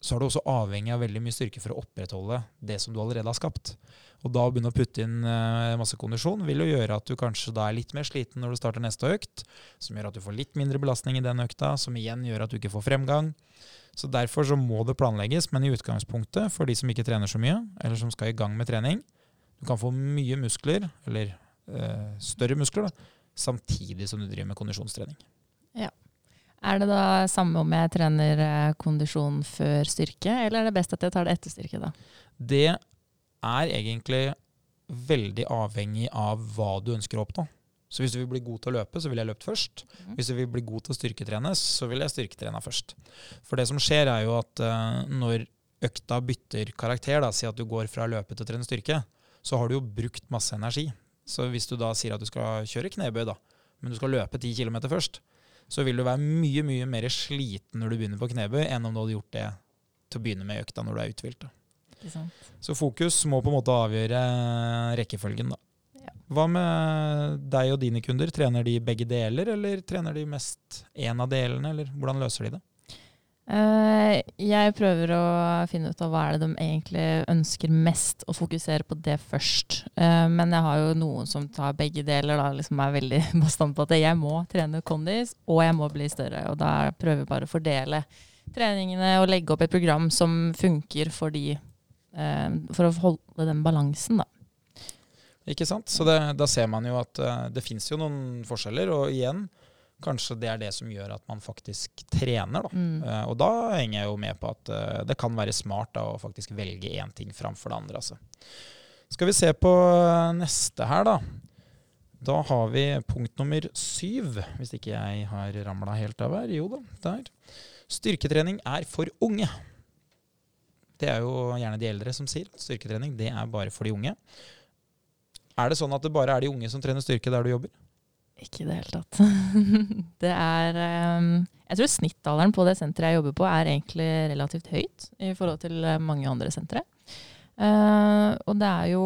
så er du også avhengig av veldig mye styrke for å opprettholde det som du allerede har skapt. Og da å begynne å putte inn eh, masse kondisjon vil jo gjøre at du kanskje da er litt mer sliten når du starter neste økt, som gjør at du får litt mindre belastning i den økta, som igjen gjør at du ikke får fremgang. Så derfor så må det planlegges, men i utgangspunktet, for de som ikke trener så mye, eller som skal i gang med trening, du kan få mye muskler, eller øh, større muskler, da, samtidig som du driver med kondisjonstrening. Er det da samme om jeg trener eh, kondisjon før styrke, eller er det best at jeg tar det etter styrke, da? Det er egentlig veldig avhengig av hva du ønsker å oppnå. Så hvis du vil bli god til å løpe, så vil jeg løpt først. Mhm. Hvis du vil bli god til å styrketrene, så vil jeg styrketrene først. For det som skjer, er jo at eh, når økta bytter karakter, da, si at du går fra løpe til å trene styrke, så har du jo brukt masse energi. Så hvis du da sier at du skal kjøre knebøy, da, men du skal løpe 10 km først, så vil du være mye mye mer sliten når du begynner på knebøy, enn om du hadde gjort det til å begynne med i økta når du er uthvilt. Så fokus må på en måte avgjøre rekkefølgen, da. Ja. Hva med deg og dine kunder? Trener de begge deler, eller trener de mest én av delene, eller hvordan løser de det? Eh, jeg prøver å finne ut av hva er det de egentlig ønsker mest, og fokusere på det først. Eh, men jeg har jo noen som tar begge deler, da, liksom er veldig bastant på at jeg må trene kondis, og jeg må bli større. Og da prøver jeg bare å fordele treningene og legge opp et program som funker for de, eh, for å holde den balansen, da. Ikke sant? Så det, da ser man jo at det fins jo noen forskjeller, og igjen, kanskje det er det som gjør at man faktisk trener, da. Mm. Uh, og da henger jeg jo med på at uh, det kan være smart da, å faktisk velge én ting framfor det andre. Altså. Skal vi se på eh, neste her, da. Da har vi punkt nummer syv, hvis ikke jeg har ramla helt av her. Jo da, der. Styrketrening er for unge. Det er jo gjerne de eldre som sier at styrketrening det er bare for de unge. Er det sånn at det bare er de unge som trener styrke der du jobber? Ikke i det hele tatt. det er ehm, Jeg tror snittalderen på det senteret jeg jobber på, er egentlig relativt høyt i forhold til eh, mange andre sentre. Eh, og det er jo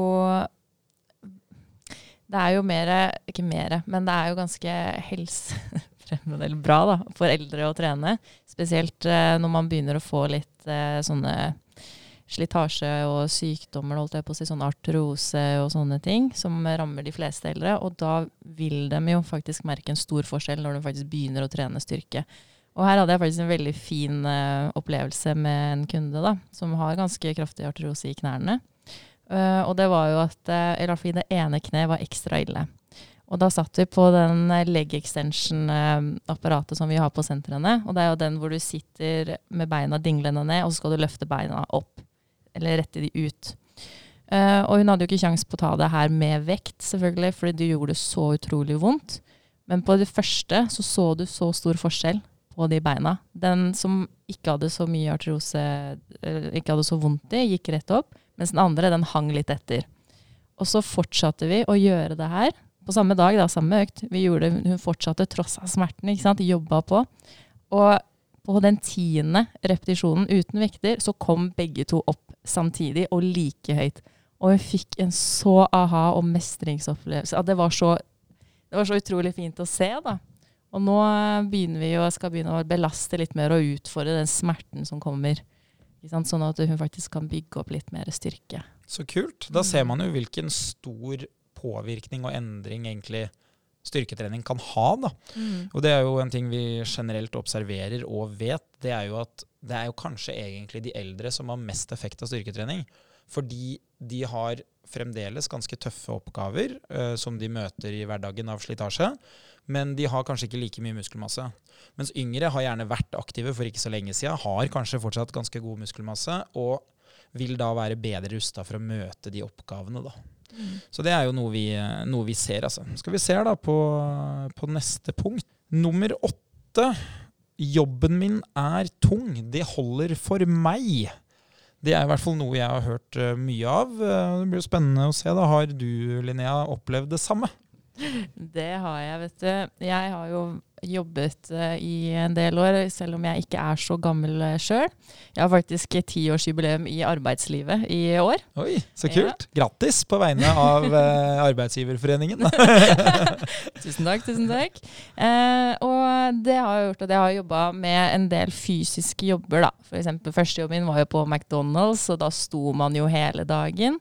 Det er jo mer Ikke mer, men det er jo ganske helsefremmende, eller bra, da, for eldre å trene. Spesielt eh, når man begynner å få litt sånne slitasje og sykdommer, holdt jeg på å si, sånn artrose og sånne ting, som rammer de fleste eldre. Og da vil de jo faktisk merke en stor forskjell når de faktisk begynner å trene styrke. Og her hadde jeg faktisk en veldig fin uh, opplevelse med en kunde da, som har ganske kraftig artrose i knærne. Uh, og det var jo at uh, i hvert fall i det ene kneet var ekstra ille. Og da satt vi på den leg extension-apparatet som vi har på sentrene. Og det er jo den hvor du sitter med beina dinglende ned, og så skal du løfte beina opp. Eller rette de ut. Uh, og hun hadde jo ikke kjangs på å ta det her med vekt, selvfølgelig, fordi det gjorde det så utrolig vondt. Men på det første så så du så stor forskjell på de beina. Den som ikke hadde så mye artrose, eller ikke hadde så vondt i, gikk rett opp. Mens den andre, den hang litt etter. Og så fortsatte vi å gjøre det her på samme dag, da, samme økt. Vi gjorde, hun fortsatte tross av smerten, jobba på. Og på den tiende repetisjonen uten vekter, så kom begge to opp samtidig og like høyt. Og hun fikk en så aha- og mestringsopplevelse. Det var så, det var så utrolig fint å se, da. Og nå begynner vi jo, skal begynne å belaste litt mer og utfordre den smerten som kommer. Sånn at hun faktisk kan bygge opp litt mer styrke. Så kult. Da ser man jo hvilken stor påvirkning og endring egentlig styrketrening kan ha. da. Og det er jo en ting vi generelt observerer og vet, det er jo at det er jo kanskje egentlig de eldre som har mest effekt av styrketrening. Fordi de har fremdeles ganske tøffe oppgaver uh, som de møter i hverdagen av slitasje. Men de har kanskje ikke like mye muskelmasse. Mens yngre har gjerne vært aktive for ikke så lenge siden, har kanskje fortsatt ganske god muskelmasse, og vil da være bedre rusta for å møte de oppgavene. da. Så det er jo noe vi, noe vi ser, altså. Skal vi se da på, på neste punkt. Nummer åtte. Jobben min er tung. Det holder for meg. Det er i hvert fall noe jeg har hørt eh, mye av. Eh, Det blir jo spennende å se. da. Har du, Linnea, opplevd det samme? Det har jeg, vet du. Jeg har jo jobbet eh, i en del år, selv om jeg ikke er så gammel uh, sjøl. Jeg har faktisk tiårsjubileum i arbeidslivet i år. Oi, så kult. Grattis på vegne av eh, Arbeidsgiverforeningen. Tusen takk, tusen takk. Eh, og det har jeg gjort at jeg har jobba med en del fysiske jobber, da. Eksempel første jobben min var jo på McDonald's, og da sto man jo hele dagen.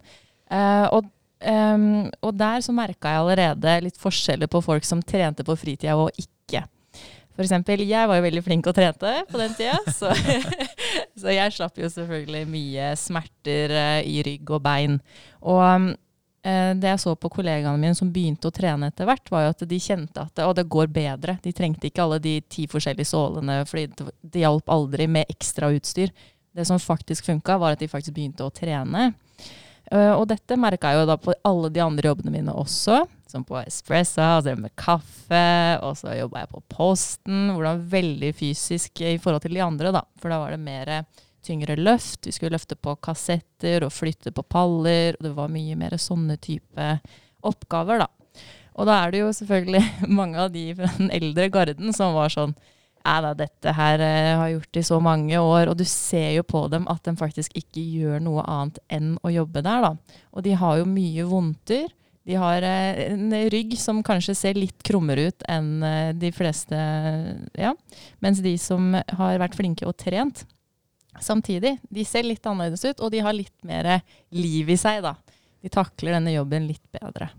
Eh, og Um, og der så merka jeg allerede litt forskjeller på folk som trente på fritida og ikke. For eksempel, jeg var jo veldig flink og trente på den tida, så, så jeg slapp jo selvfølgelig mye smerter uh, i rygg og bein. Og um, det jeg så på kollegaene mine som begynte å trene etter hvert, var jo at de kjente at og det går bedre. De trengte ikke alle de ti forskjellige sålene, det, det hjalp aldri med ekstra utstyr. Det som faktisk funka, var at de faktisk begynte å trene. Uh, og dette merka jeg jo da på alle de andre jobbene mine også, som på Espressa, altså med kaffe, og så jobba jeg på Posten, hvor det var veldig fysisk i forhold til de andre, da. For da var det mer tyngre løft. Vi skulle løfte på kassetter og flytte på paller, og det var mye mer sånne type oppgaver, da. Og da er det jo selvfølgelig mange av de fra den eldre garden som var sånn da, dette her uh, har gjort i så mange år, og du ser jo på dem at de faktisk ikke gjør noe annet enn å jobbe der, da. Og de har jo mye vondter. De har uh, en rygg som kanskje ser litt krummere ut enn uh, de fleste, ja. Mens de som har vært flinke og trent samtidig, de ser litt annerledes ut, og de har litt mer liv i seg, da. De takler denne jobben litt bedre.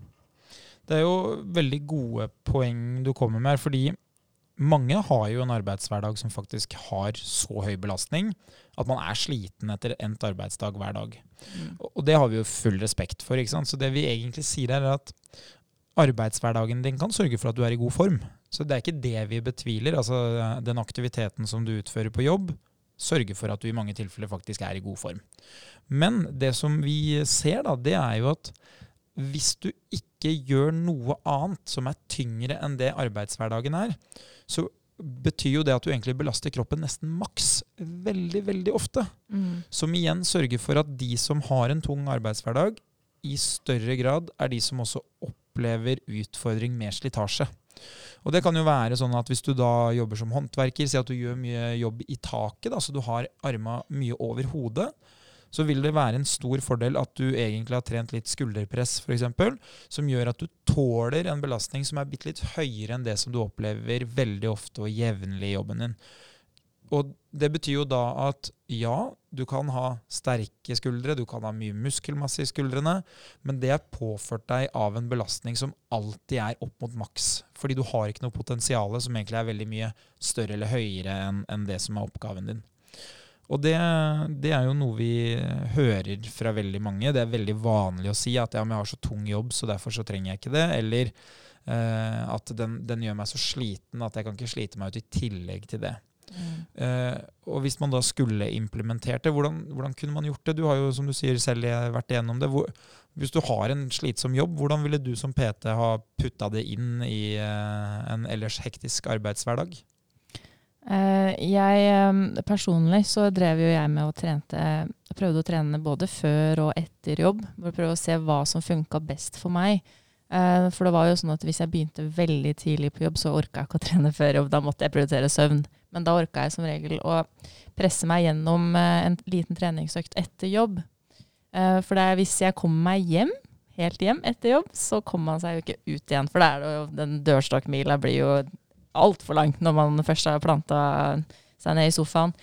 Det er jo veldig gode poeng du kommer med her, fordi mange har jo en arbeidshverdag som faktisk har så høy belastning at man er sliten etter endt arbeidsdag hver dag. Mm. Og det har vi jo full respekt for. ikke sant? Så det vi egentlig sier er at arbeidshverdagen din kan sørge for at du er i god form. Så det er ikke det vi betviler. Altså den aktiviteten som du utfører på jobb, sørger for at du i mange tilfeller faktisk er i god form. Men det som vi ser, da, det er jo at hvis du ikke gjør noe annet som er tyngre enn det arbeidshverdagen er, så betyr jo det at du egentlig belaster kroppen nesten maks veldig, veldig ofte. Mm. Som igjen sørger for at de som har en tung arbeidshverdag, i større grad er de som også opplever utfordring med slitasje. Og det kan jo være sånn at hvis du da jobber som håndverker, si at du gjør mye jobb i taket, da, så du har arma mye over hodet, så vil det være en stor fordel at du egentlig har trent litt skulderpress, f.eks., som gjør at du tåler en belastning som er bitte litt høyere enn det som du opplever veldig ofte og jevnlig i jobben din. Og det betyr jo da at ja, du kan ha sterke skuldre, du kan ha mye muskelmasse i skuldrene, men det er påført deg av en belastning som alltid er opp mot maks. Fordi du har ikke noe potensial som egentlig er veldig mye større eller høyere enn en det som er oppgaven din. Og det, det, er jo noe vi hører fra veldig mange. Det er veldig vanlig å si at ja, jeg har så tung jobb, så derfor så trenger jeg ikke det. Eller eh, at den, den, gjør meg så sliten at jeg kan ikke slite meg ut i tillegg til det. Mm. Eh, og hvis man da skulle implementert det, hvordan, hvordan, kunne man gjort det? Du har jo som du sier selv vært igjennom det. Hvor, hvis du har en slitsom jobb, hvordan ville du som PT ha putta det inn i eh, en ellers hektisk arbeidshverdag? Uh, jeg Personlig så drev jo jeg med å trente Prøvde å trene både før og etter jobb. For å prøve å se hva som funka best for meg. Uh, for det var jo sånn at hvis jeg begynte veldig tidlig på jobb, så orka jeg ikke å trene før jobb. Da måtte jeg prioritere søvn. Men da orka jeg som regel å presse meg gjennom uh, en liten treningsøkt etter jobb. for er hvis jeg kommer meg hjem, helt hjem etter jobb, så kommer man seg jo ikke ut igjen. For det er jo, den dørstokkmila blir jo altfor langt når man først har planta seg ned i sofaen.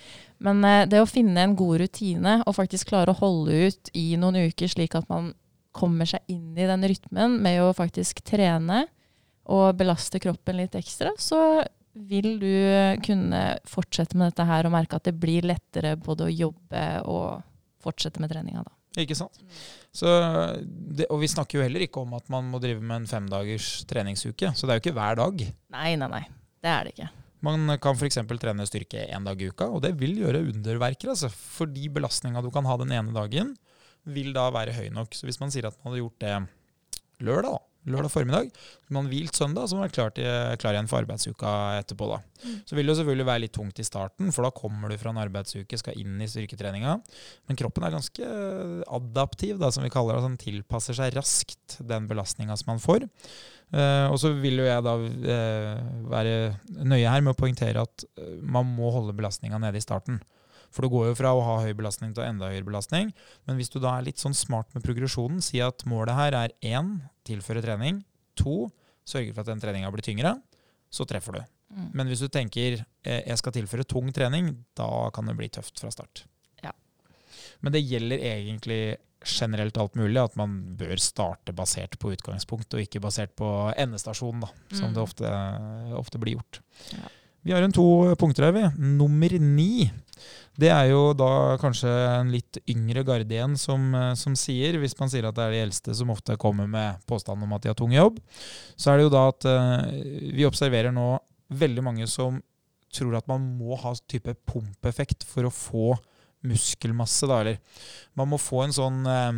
Men eh, det å finne en god rutine og faktisk klare å holde ut i noen uker, slik at man kommer seg inn i den rytmen med å faktisk trene og belaste kroppen litt ekstra, så vil du kunne fortsette med dette her og merke at det blir lettere både å jobbe og fortsette med treninga. da. Ikke sant. Så det, og vi snakker jo heller ikke om at man må drive med en femdagers treningsuke. Så det er jo ikke hver dag. Nei, nei, nei. Det er det ikke. Man kan f.eks. trene styrke én dag i uka, og det vil gjøre underverker. Altså, fordi belastninga du kan ha den ene dagen, vil da være høy nok. Så hvis man sier at man hadde gjort det lørdag, da, lørdag formiddag. Så man hvilt søndag, så man er klar, til, klar, igjen for arbeidsuka etterpå. da. Mm. Så vil det jo selvfølgelig være litt tungt i starten, for da kommer du fra en arbeidsuke, skal inn i styrketreninga. Men kroppen er ganske adaptiv, da, som vi kaller det. Den tilpasser seg raskt den belastninga som man får. Uh, og så vil jo jeg da uh, være nøye her med å poengtere at uh, man må holde belastninga nede i starten. For det går jo fra å ha høy belastning til enda høyere belastning. Men hvis du da er litt sånn smart med progresjonen, si at målet her er én tilføre trening, to sørge for at den treninga blir tyngre, så treffer du. Mm. Men hvis du tenker eh, jeg skal tilføre tung trening, da kan det bli tøft fra start. Ja. Men det gjelder egentlig generelt alt mulig, at man bør starte basert på utgangspunkt, og ikke basert på endestasjon, da, som mm. det ofte, ofte, blir gjort. Ja. Vi har en to punkter her, vi. Nummer ni. Det er jo da kanskje en litt yngre garde igjen som, eh, som, sier, hvis man sier at det er de eldste som ofte kommer med påstanden om at de har tung jobb, så er det jo da at uh, vi observerer nå veldig mange som tror at man må ha type pumpeffekt for å få muskelmasse, da, eller man må få en sånn eh,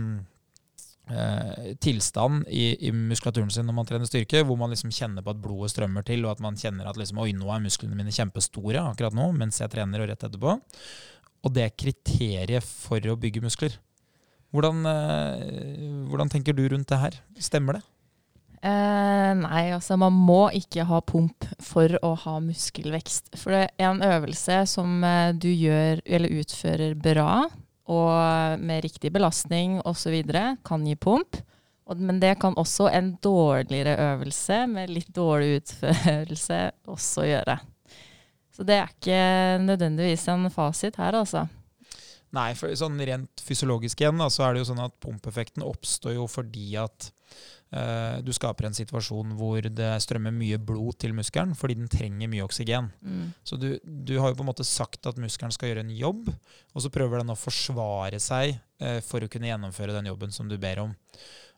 tilstand i, i muskulaturen sin når man trener styrke, hvor man liksom kjenner på at blodet strømmer til, og at man kjenner at liksom, oi, nå er musklene mine kjempestore akkurat nå, mens jeg trener og rett etterpå. Og det er kriteriet for å bygge muskler. Hvordan, eh, hvordan tenker du rundt det her? Stemmer det? Eh, nei, altså man må ikke ha pump for å ha muskelvekst. For det er en øvelse som eh, du gjør eller utfører bra, og med riktig belastning osv. kan gi pump. Men det kan også en dårligere øvelse med litt dårlig utførelse også gjøre. Så det er ikke nødvendigvis en fasit her, altså. Nei, for sånn rent fysiologisk igjen, så er det jo sånn at pumpeffekten oppstår jo fordi at du skaper en situasjon hvor det strømmer mye blod til muskelen fordi den trenger mye oksygen. Mm. Så du, du har jo på en måte sagt at muskelen skal gjøre en jobb, og så prøver den å forsvare seg eh, for å kunne gjennomføre den jobben som du ber om.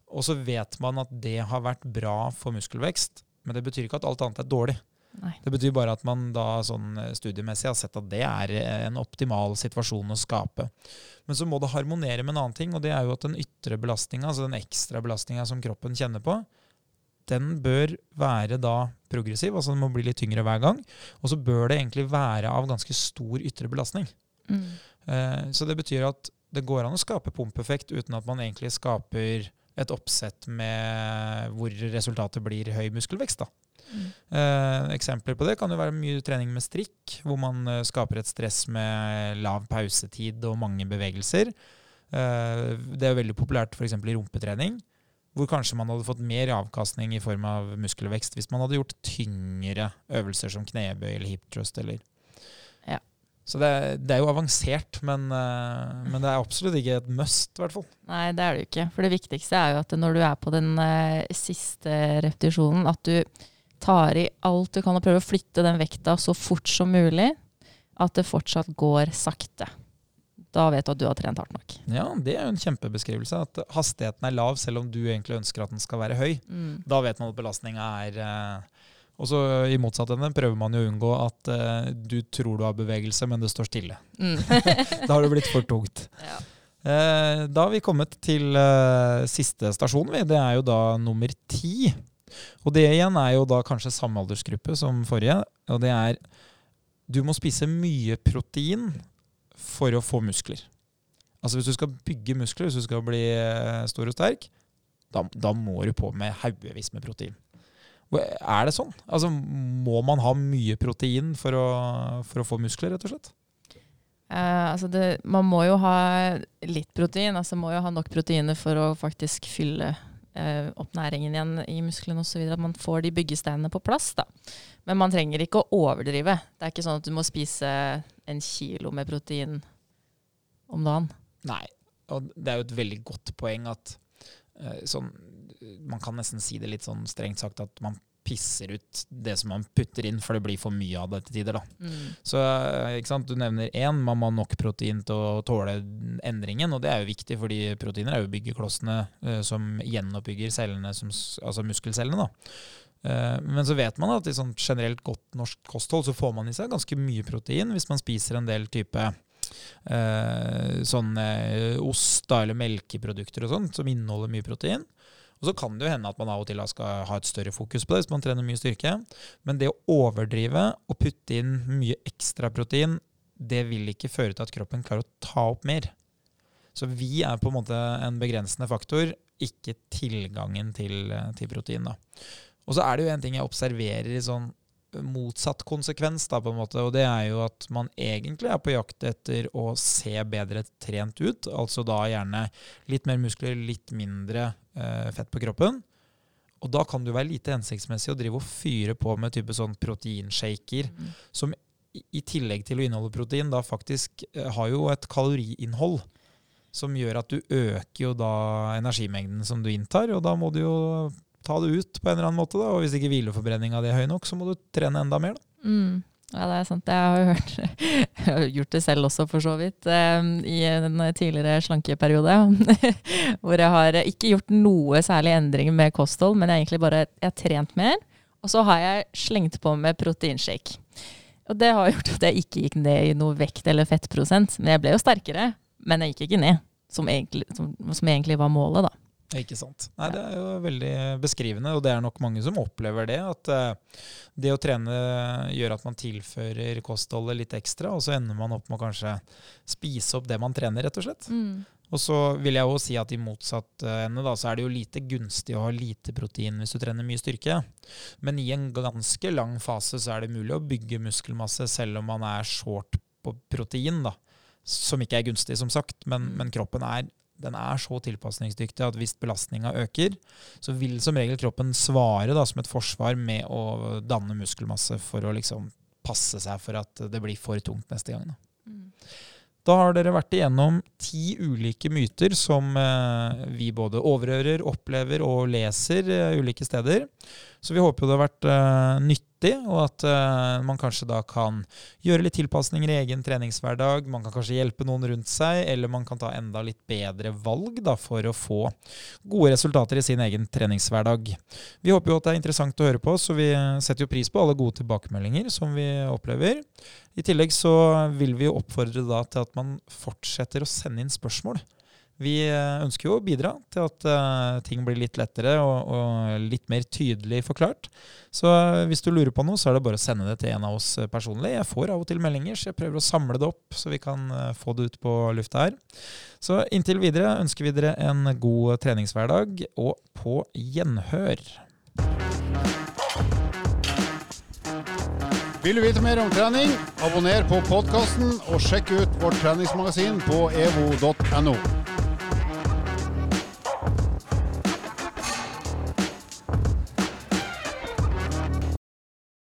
Og så vet man at det har vært bra for muskelvekst, men det betyr ikke at alt annet er dårlig. Nei. Det betyr bare at man da sånn eh, studiemessig har sett at det er eh, en optimal situasjon å skape. Men så må det harmonere med en annen ting, og det er jo at den ytre belastninga, altså den ekstra belastninga som kroppen kjenner på, den bør være da progressiv, altså den må bli litt tyngre hver gang. Og så bør det egentlig være av ganske stor ytre belastning. Mm. Eh, så det betyr at det går an å skape pumpeffekt uten at man egentlig skaper et oppsett med hvor resultatet blir høy muskelvekst. da. Mm. Eh, eksempler på det kan jo være mye trening med strikk, hvor man eh, skaper et stress med lav pausetid og mange bevegelser. Eh, det er veldig populært f.eks. i rumpetrening, hvor kanskje man hadde fått mer avkastning i form av muskelvekst hvis man hadde gjort tyngre øvelser som knebøy eller hip thrust. Eller. Så det, det er jo avansert, men, eh, men det er absolutt ikke et must, i hvert fall. Nei, det er det jo ikke. For det viktigste er jo at når du er på den eh, siste repetisjonen, at du tar i alt du kan og prøver å flytte den vekta så fort som mulig. At det fortsatt går sakte. Da vet du at du har trent hardt nok. Ja, det er jo en kjempebeskrivelse. At hastigheten er lav, selv om du egentlig ønsker at den skal være høy. Mm. Da vet man at belastninga er eh, Og så i motsatt ende prøver man jo å unngå at eh, du tror du har bevegelse, men det står stille. Mm. Da har det blitt for tungt. ja. Eh, da har vi kommet til eh, siste stasjon, vi. Det er jo da nummer ti. Og det igjen er jo da kanskje samme aldersgruppe som forrige. Og det er du må spise mye protein for å få muskler. Altså Hvis du skal bygge muskler, hvis du skal bli eh, stor og sterk, da, da må du på med haugevis med protein. Er det sånn? Altså Må man ha mye protein for å, for å få muskler, rett og slett? Uh, altså det, man må jo ha litt protein. altså Må jo ha nok proteiner for å faktisk fylle uh, opp næringen igjen i musklene osv. At man får de byggesteinene på plass. da. Men man trenger ikke å overdrive. Det er ikke sånn at du må spise en kilo med protein om dagen. Nei. Og det er jo et veldig godt poeng at uh, sånn Man kan nesten si det litt sånn strengt sagt at man pisser ut det som man putter inn, for det blir for mye av det til tider. da. Så eh? Du nevner én, man må ha nok protein til å tåle endringen. Og det er jo viktig, fordi proteiner er jo byggeklossene uh, som gjenoppbygger cellene, som, altså muskelcellene. da. Uh, men så vet man at i sånn generelt godt norsk kosthold så får man i seg ganske mye protein hvis man spiser en del type uh, sånn ost da, eller melkeprodukter og sånt, som inneholder mye protein. Og så kan det jo hende at man av og til skal ha et større fokus på det hvis man trener mye styrke. Men det å overdrive og putte inn mye ekstra protein, det vil ikke føre til at kroppen klarer å ta opp mer. Så vi er på en måte en begrensende faktor, ikke tilgangen til, til protein. da. Og så er det jo en ting jeg observerer i sånn motsatt konsekvens, da, på en måte, og det er jo at man egentlig er på jakt etter å se bedre trent ut. Altså da gjerne litt mer muskler, litt mindre eh, fett på kroppen. Og da kan det jo være lite hensiktsmessig å drive og fyre på med type sånn proteinshaker, Mm. som i, i tillegg til å inneholde protein, da faktisk eh, har jo et kaloriinnhold. Som gjør at du øker jo da energimengden som du inntar, og da må du jo ta det ut på en eller annen måte. da, Og hvis ikke hvileforbrenninga di er høy nok, så må du trene enda mer. da. Mm. Ja, det er sant. Jeg har jo hørt Jeg har gjort det selv også, for så vidt, eh, i en tidligere slankeperiode. hvor jeg har ikke gjort noe særlig endringer med kosthold, men jeg har egentlig bare jeg har trent mer. Og så har jeg slengt på med proteinshake. Og det har gjort at jeg ikke gikk ned i noe vekt eller fettprosent. Men jeg ble jo sterkere, men jeg gikk ikke ned, som egentlig, som, som egentlig var målet, da. Ikke sant. Nei, Det er jo veldig beskrivende, og det er nok mange som opplever det. At uh, det å trene gjør at man tilfører kostholdet litt ekstra, og så ender man opp med å kanskje spise opp det man trener, rett og slett. Mm. Og så vil jeg jo si at i motsatt eh, ende da, så er det jo lite gunstig å ha lite protein hvis du trener mye styrke. Men i en ganske lang fase så er det mulig å bygge muskelmasse selv om man er short på protein, da. Som ikke er gunstig, som sagt, men, mm. men kroppen er den er så tilpasningsdyktig at hvis belastninga øker, så vil som regel kroppen svare da, som et forsvar med å danne muskelmasse for å liksom passe seg for at det blir for tungt neste gang. Da. Mm. Da har dere vært igjennom ti ulike myter som eh, vi både overhører, opplever og leser eh, ulike steder. Så vi håper jo det har vært uh, nyttig, og at uh, man kanskje da kan gjøre litt tilpasninger i egen treningshverdag. Man kan kanskje hjelpe noen rundt seg, eller man kan ta enda litt bedre valg da, for å få gode resultater i sin egen treningshverdag. Vi håper jo at det er interessant å høre på, så vi setter jo pris på alle gode tilbakemeldinger som vi opplever. I tillegg så vil vi oppfordre da til at man fortsetter å sende inn spørsmål. Vi eh, ønsker jo å bidra til at uh, ting blir litt lettere og, og, litt mer tydelig forklart. Så uh, hvis du lurer på noe, så er det bare å sende det til en av oss personlig. Jeg får av og til meldinger, så jeg prøver å samle det opp så vi kan få det ut på lufta her. Så inntil videre ønsker vi dere en god treningshverdag, og på gjenhør. Vil du vite mer om trening, abonner på podkasten og sjekk ut vårt treningsmagasin på evo.no.